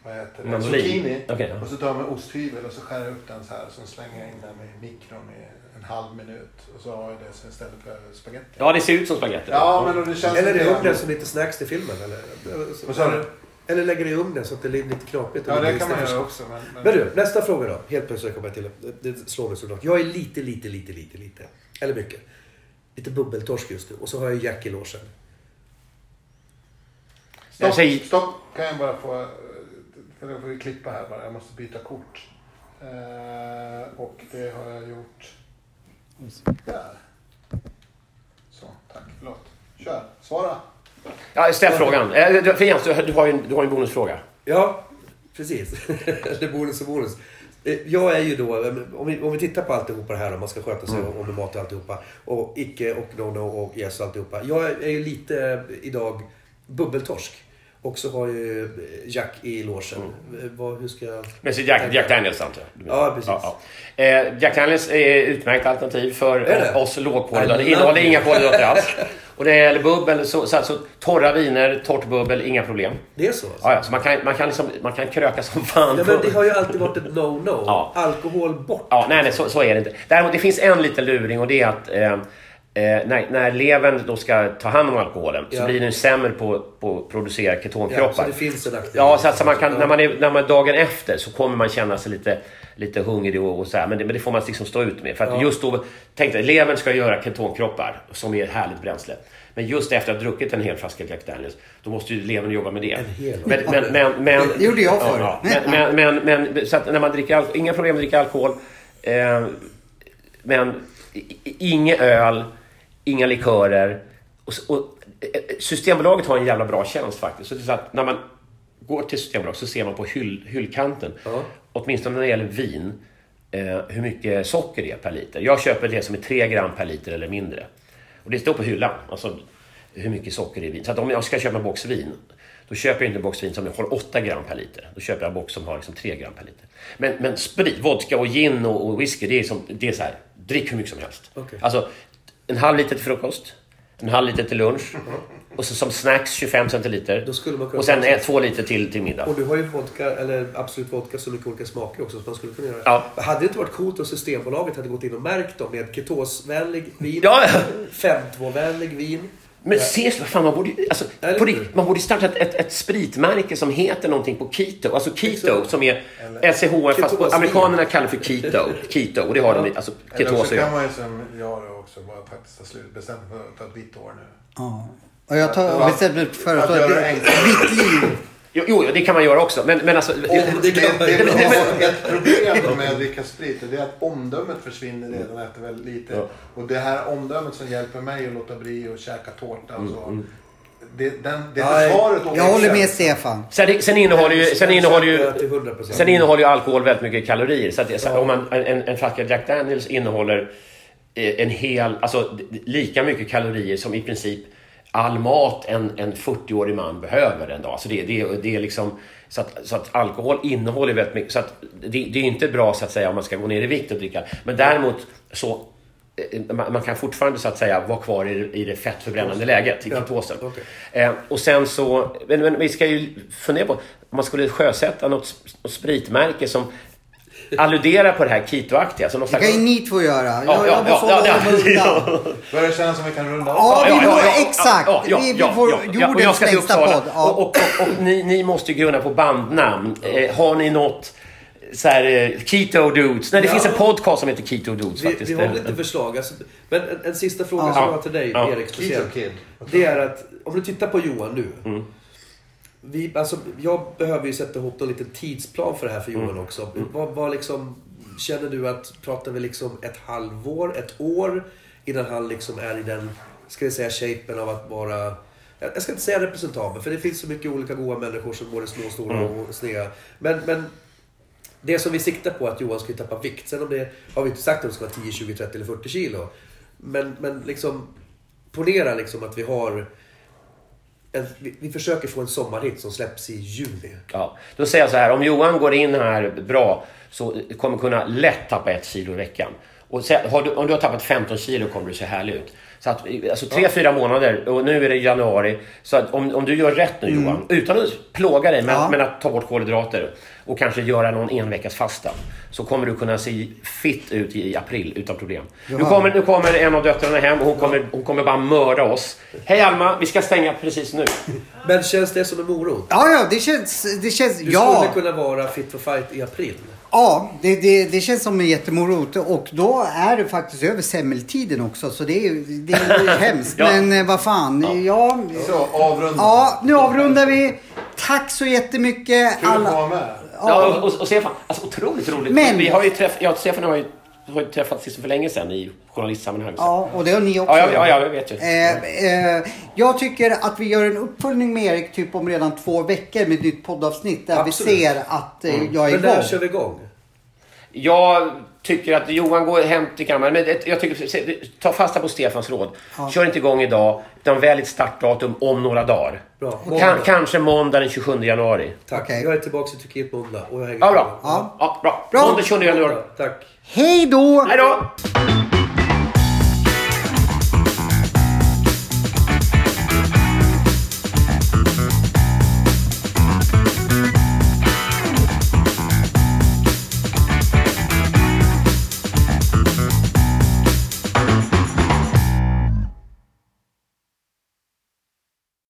vad heter det, zucchini. Okej, ja. Och så tar jag med osthyvel och så skär jag upp den så här. Så slänger jag in den i mikron i halv minut. Och så har jag det istället för spagetti. Ja, det ser ut som spagetti. Ja, men det känns Eller lite grann- ugnen som lite snacks till filmen eller? Vad sa du? Eller lägger i ugnen så att det blir lite knapigt. och Ja, det kan man göra också. Men, men... Men du, nästa fråga då. Helt plötsligt kommer jag till det. Det slår mig såklart. Jag är lite, lite, lite, lite, lite. Eller mycket. Lite bubbeltorsk just nu. Och så har jag Jack i logen. Stopp, säger- stopp. Kan jag bara få... För då får vi klippa här bara. Jag måste byta kort. Eh, och det har jag gjort där. Så, tack. Förlåt. Kör. Svara. Ja, ställ frågan. Eh, du- För Jens, du, du har ju en, du har en bonusfråga. Ja, precis. det är bonus och bonus. Eh, Jag är ju då, om vi, om vi tittar på alltihopa det här, om man ska sköta sig Mm. och med mat och alltihopa. Och icke och no-no och yes och alltihopa. Jag är ju lite eh, idag bubbeltorsk. Och så har ju Jack i logen. Mm. Hur ska jag... Men så Jack, Jack Daniels antar jag? Ja, precis. Eh, Jack Daniels är utmärkt alternativ för oss lågkolhydrater. Det innehåller inga kolhydrater alls. Och det gäller bubbel, så, så alltså, torra viner, torrt bubbel, inga problem. Det är så? Alltså. Ja, ja, så man kan, man, kan liksom, man kan kröka som fan. Ja, men det har ju alltid varit ett no-no. Ja. Alkohol bort. Ja, nej, nej så, så är det inte. Däremot det finns en liten luring och det är att eh, eh, när, när levern då ska ta hand om alkoholen så Ja. blir den sämre på, på att producera Ja, ketonkroppar. så det finns en nackdel. Ja, så att så man kan, Ja. när, man är, när man är dagen efter så kommer man känna sig lite, lite hungrig och, och så här, men, det, men det får man liksom stå ut med. För att Ja. just då, tänk dig, levern ska göra ketonkroppar som är ett härligt bränsle. Men just efter att ha druckit en hel flaska Jack Daniels, då måste ju levern jobba med det. Men, men, men, men, Det gjorde jag förr. Ja, ja. Men, men, men, så att när man dricker alkohol, inga problem med att dricka alkohol. Eh, men inget öl, inga likörer. Och, och, eh, Systembolaget har en jävla bra tjänst faktiskt. Så det är så att när man går till Systembolaget så ser man på hyll, hyllkanten, Ja. åtminstone när det gäller vin, eh, hur mycket socker det är per liter. Jag köper det som är 3 gram per liter eller mindre. Och det står på hyllan, alltså hur mycket socker det är i vin. Så att om jag ska köpa en box vin, då köper jag inte en box vin som har 8 gram per liter. Då köper jag en box som har liksom 3 gram per liter. Men, men sprit, vodka och gin och, och whisky, det är, som, det är så här, drick hur mycket som helst. Okej. Alltså, en halv liter till frukost, en halv liter till lunch. Och så som snacks 25 centiliter. Och sen två liter till, till middag. Och du har ju vodka, eller absolut vodka, så mycket olika smaker också. Så man skulle kunna göra. Ja. Hade det inte varit coolt om Systembolaget hade gått in och märkt dem med ketosvänlig vin, ja. 5.2-vänlig vin. Men se, vad fan, man borde, alltså, Eller på man borde starta ett, ett, ett spritmärke som heter någonting på keto. Alltså keto Exakt. som är LCHF, fast på, Ketosvin. amerikanerna kallar för keto. Keto, och det har de i- alltså Eller ketos så att kan man ju som jag också bara faktiskt ha slut bestämt för att ta ett vitt år nu. Ja. Och jag tar, Va? bestämde mig för att ta ett vitt liv. Jo, jo, det kan man göra också. Men, men alltså... Om Det, det kan man göra. ett problem med att dricka sprit det är att omdömet försvinner redan efter väldigt lite. Ja. Och det här omdömet som hjälper mig att låta bli att käka tårta och så. Mm, Det, den, det försvaret Jag håller med Stefan. Sen, sen innehåller ju... Sen innehåller ju Till 100%. Sen innehåller ju alkohol väldigt mycket kalorier. Så att så om man, en, en flaska Jack Daniels innehåller eh, en hel, alltså lika mycket kalorier som i princip all mat en, en 40-årig man behöver en dag. Så det, det, det är liksom, så att, så att alkohol innehåller väldigt mycket. Så att det, det är inte bra så att säga om man ska gå ner i vikt och dricka. Men däremot så eh, man man kan fortfarande så att säga vara kvar i, det- i det fettförbrännande läget, i Ja, ketosen. okej. Eh, och sen så, men, men vi ska ju fundera på om man skulle sjösätta något, något spritmärke som alluderar på det här ketoaktiga. Alltså någon Det kan ju ni två göra. Ja, Jag, jag ja, får ja, ja, ja. Börjar det kännas som vi kan runda av? Ja, vi Ja, ja, får, ja, ja, exakt. ja, ja, vi, får ja, ja. Och jag jordens längsta podd. Ja. Och, och, och, och ni, ni måste ju grunna på bandnamn. Eh, har ni något så här, eh, Keto Dudes? Nej, det Ja. finns en podcast som heter Keto Dudes Vi, faktiskt. vi har lite förslag. Alltså, men en, en sista fråga Ja. som jag har till dig, Ja. Erik. Keto Speciellt. Det är att om du tittar på Johan nu. Mm. Vi, alltså, jag behöver ju sätta ihop någon liten tidsplan för det här för Johan Mm. också. Vad, vad liksom, känner du att, pratar vi liksom ett halvår, ett år innan han liksom är i den, ska vi säga, shapen av att vara jag ska inte säga representabel, för det finns så mycket olika goda människor som både små, stora Mm. och sneda. Men, men det som vi siktar på att Johan ska tappa vikt. Sen om det har vi inte sagt om det ska vara 10, 20, 30 eller 40 kilo. Men, men liksom, ponera liksom att vi har... En, vi, vi försöker få en sommarhit som släpps i juni. Ja, då säger jag så här, om Johan går in här bra så kommer kunna lätt tappa ett kilo i veckan. Och se, har du, om du har tappat 15 kilo kommer du se härlig ut. Så att, alltså tre, fyra månader och nu är det januari. Så att om, om du gör rätt nu Johan, utan att plåga dig men, Ja. men att ta bort kolhydrater och kanske göra någon enveckas fasta. Så kommer du kunna se fit ut i april utan problem. Nu Ja. kommer, nu kommer en av döttrarna hem och hon kommer, hon kommer bara mörda oss. Hej Alma, vi ska stänga precis nu. Men känns det som en morot? Ja, ja, det känns... Det känns Du ja. skulle kunna vara fit for fight i april. Ja, det, det, det känns som en jättemorot. Och då är det faktiskt över semmeltiden också. Så det är, det är ju hemskt. Ja. Men eh, vad fan. Ja. Så, avrunda. ja, nu avrundar vi. Tack så jättemycket. Kul att vara med. Ja, och, och, och Stefan, alltså otroligt roligt. Men- Vi har ju träff, jag och Stefan har ju, har ju träffats för länge sedan i journalistsammanhang. Ja, och det har ni också. Ja, ja, ja, ja, jag vet ju. Eh, eh, jag tycker att vi gör en uppföljning med Erik typ om redan två veckor med ett nytt poddavsnitt där Absolut. vi ser att eh, jag är Men när igång. kör vi igång? Jag tycker att Johan går hem till kammaren. Men jag tycker, ta fasta på Stefans råd. Kör inte igång idag, utan välj ett startdatum om några dagar. Bra. Kan, Måndag. kanske måndag den 27 januari. Tack. Okej. Jag är tillbaka i Turkiet måndag och jag hänger Ja, bra. Ja. Ja, bra. Bra. Måndag 27 januari. Tack. Hej då! Hej då!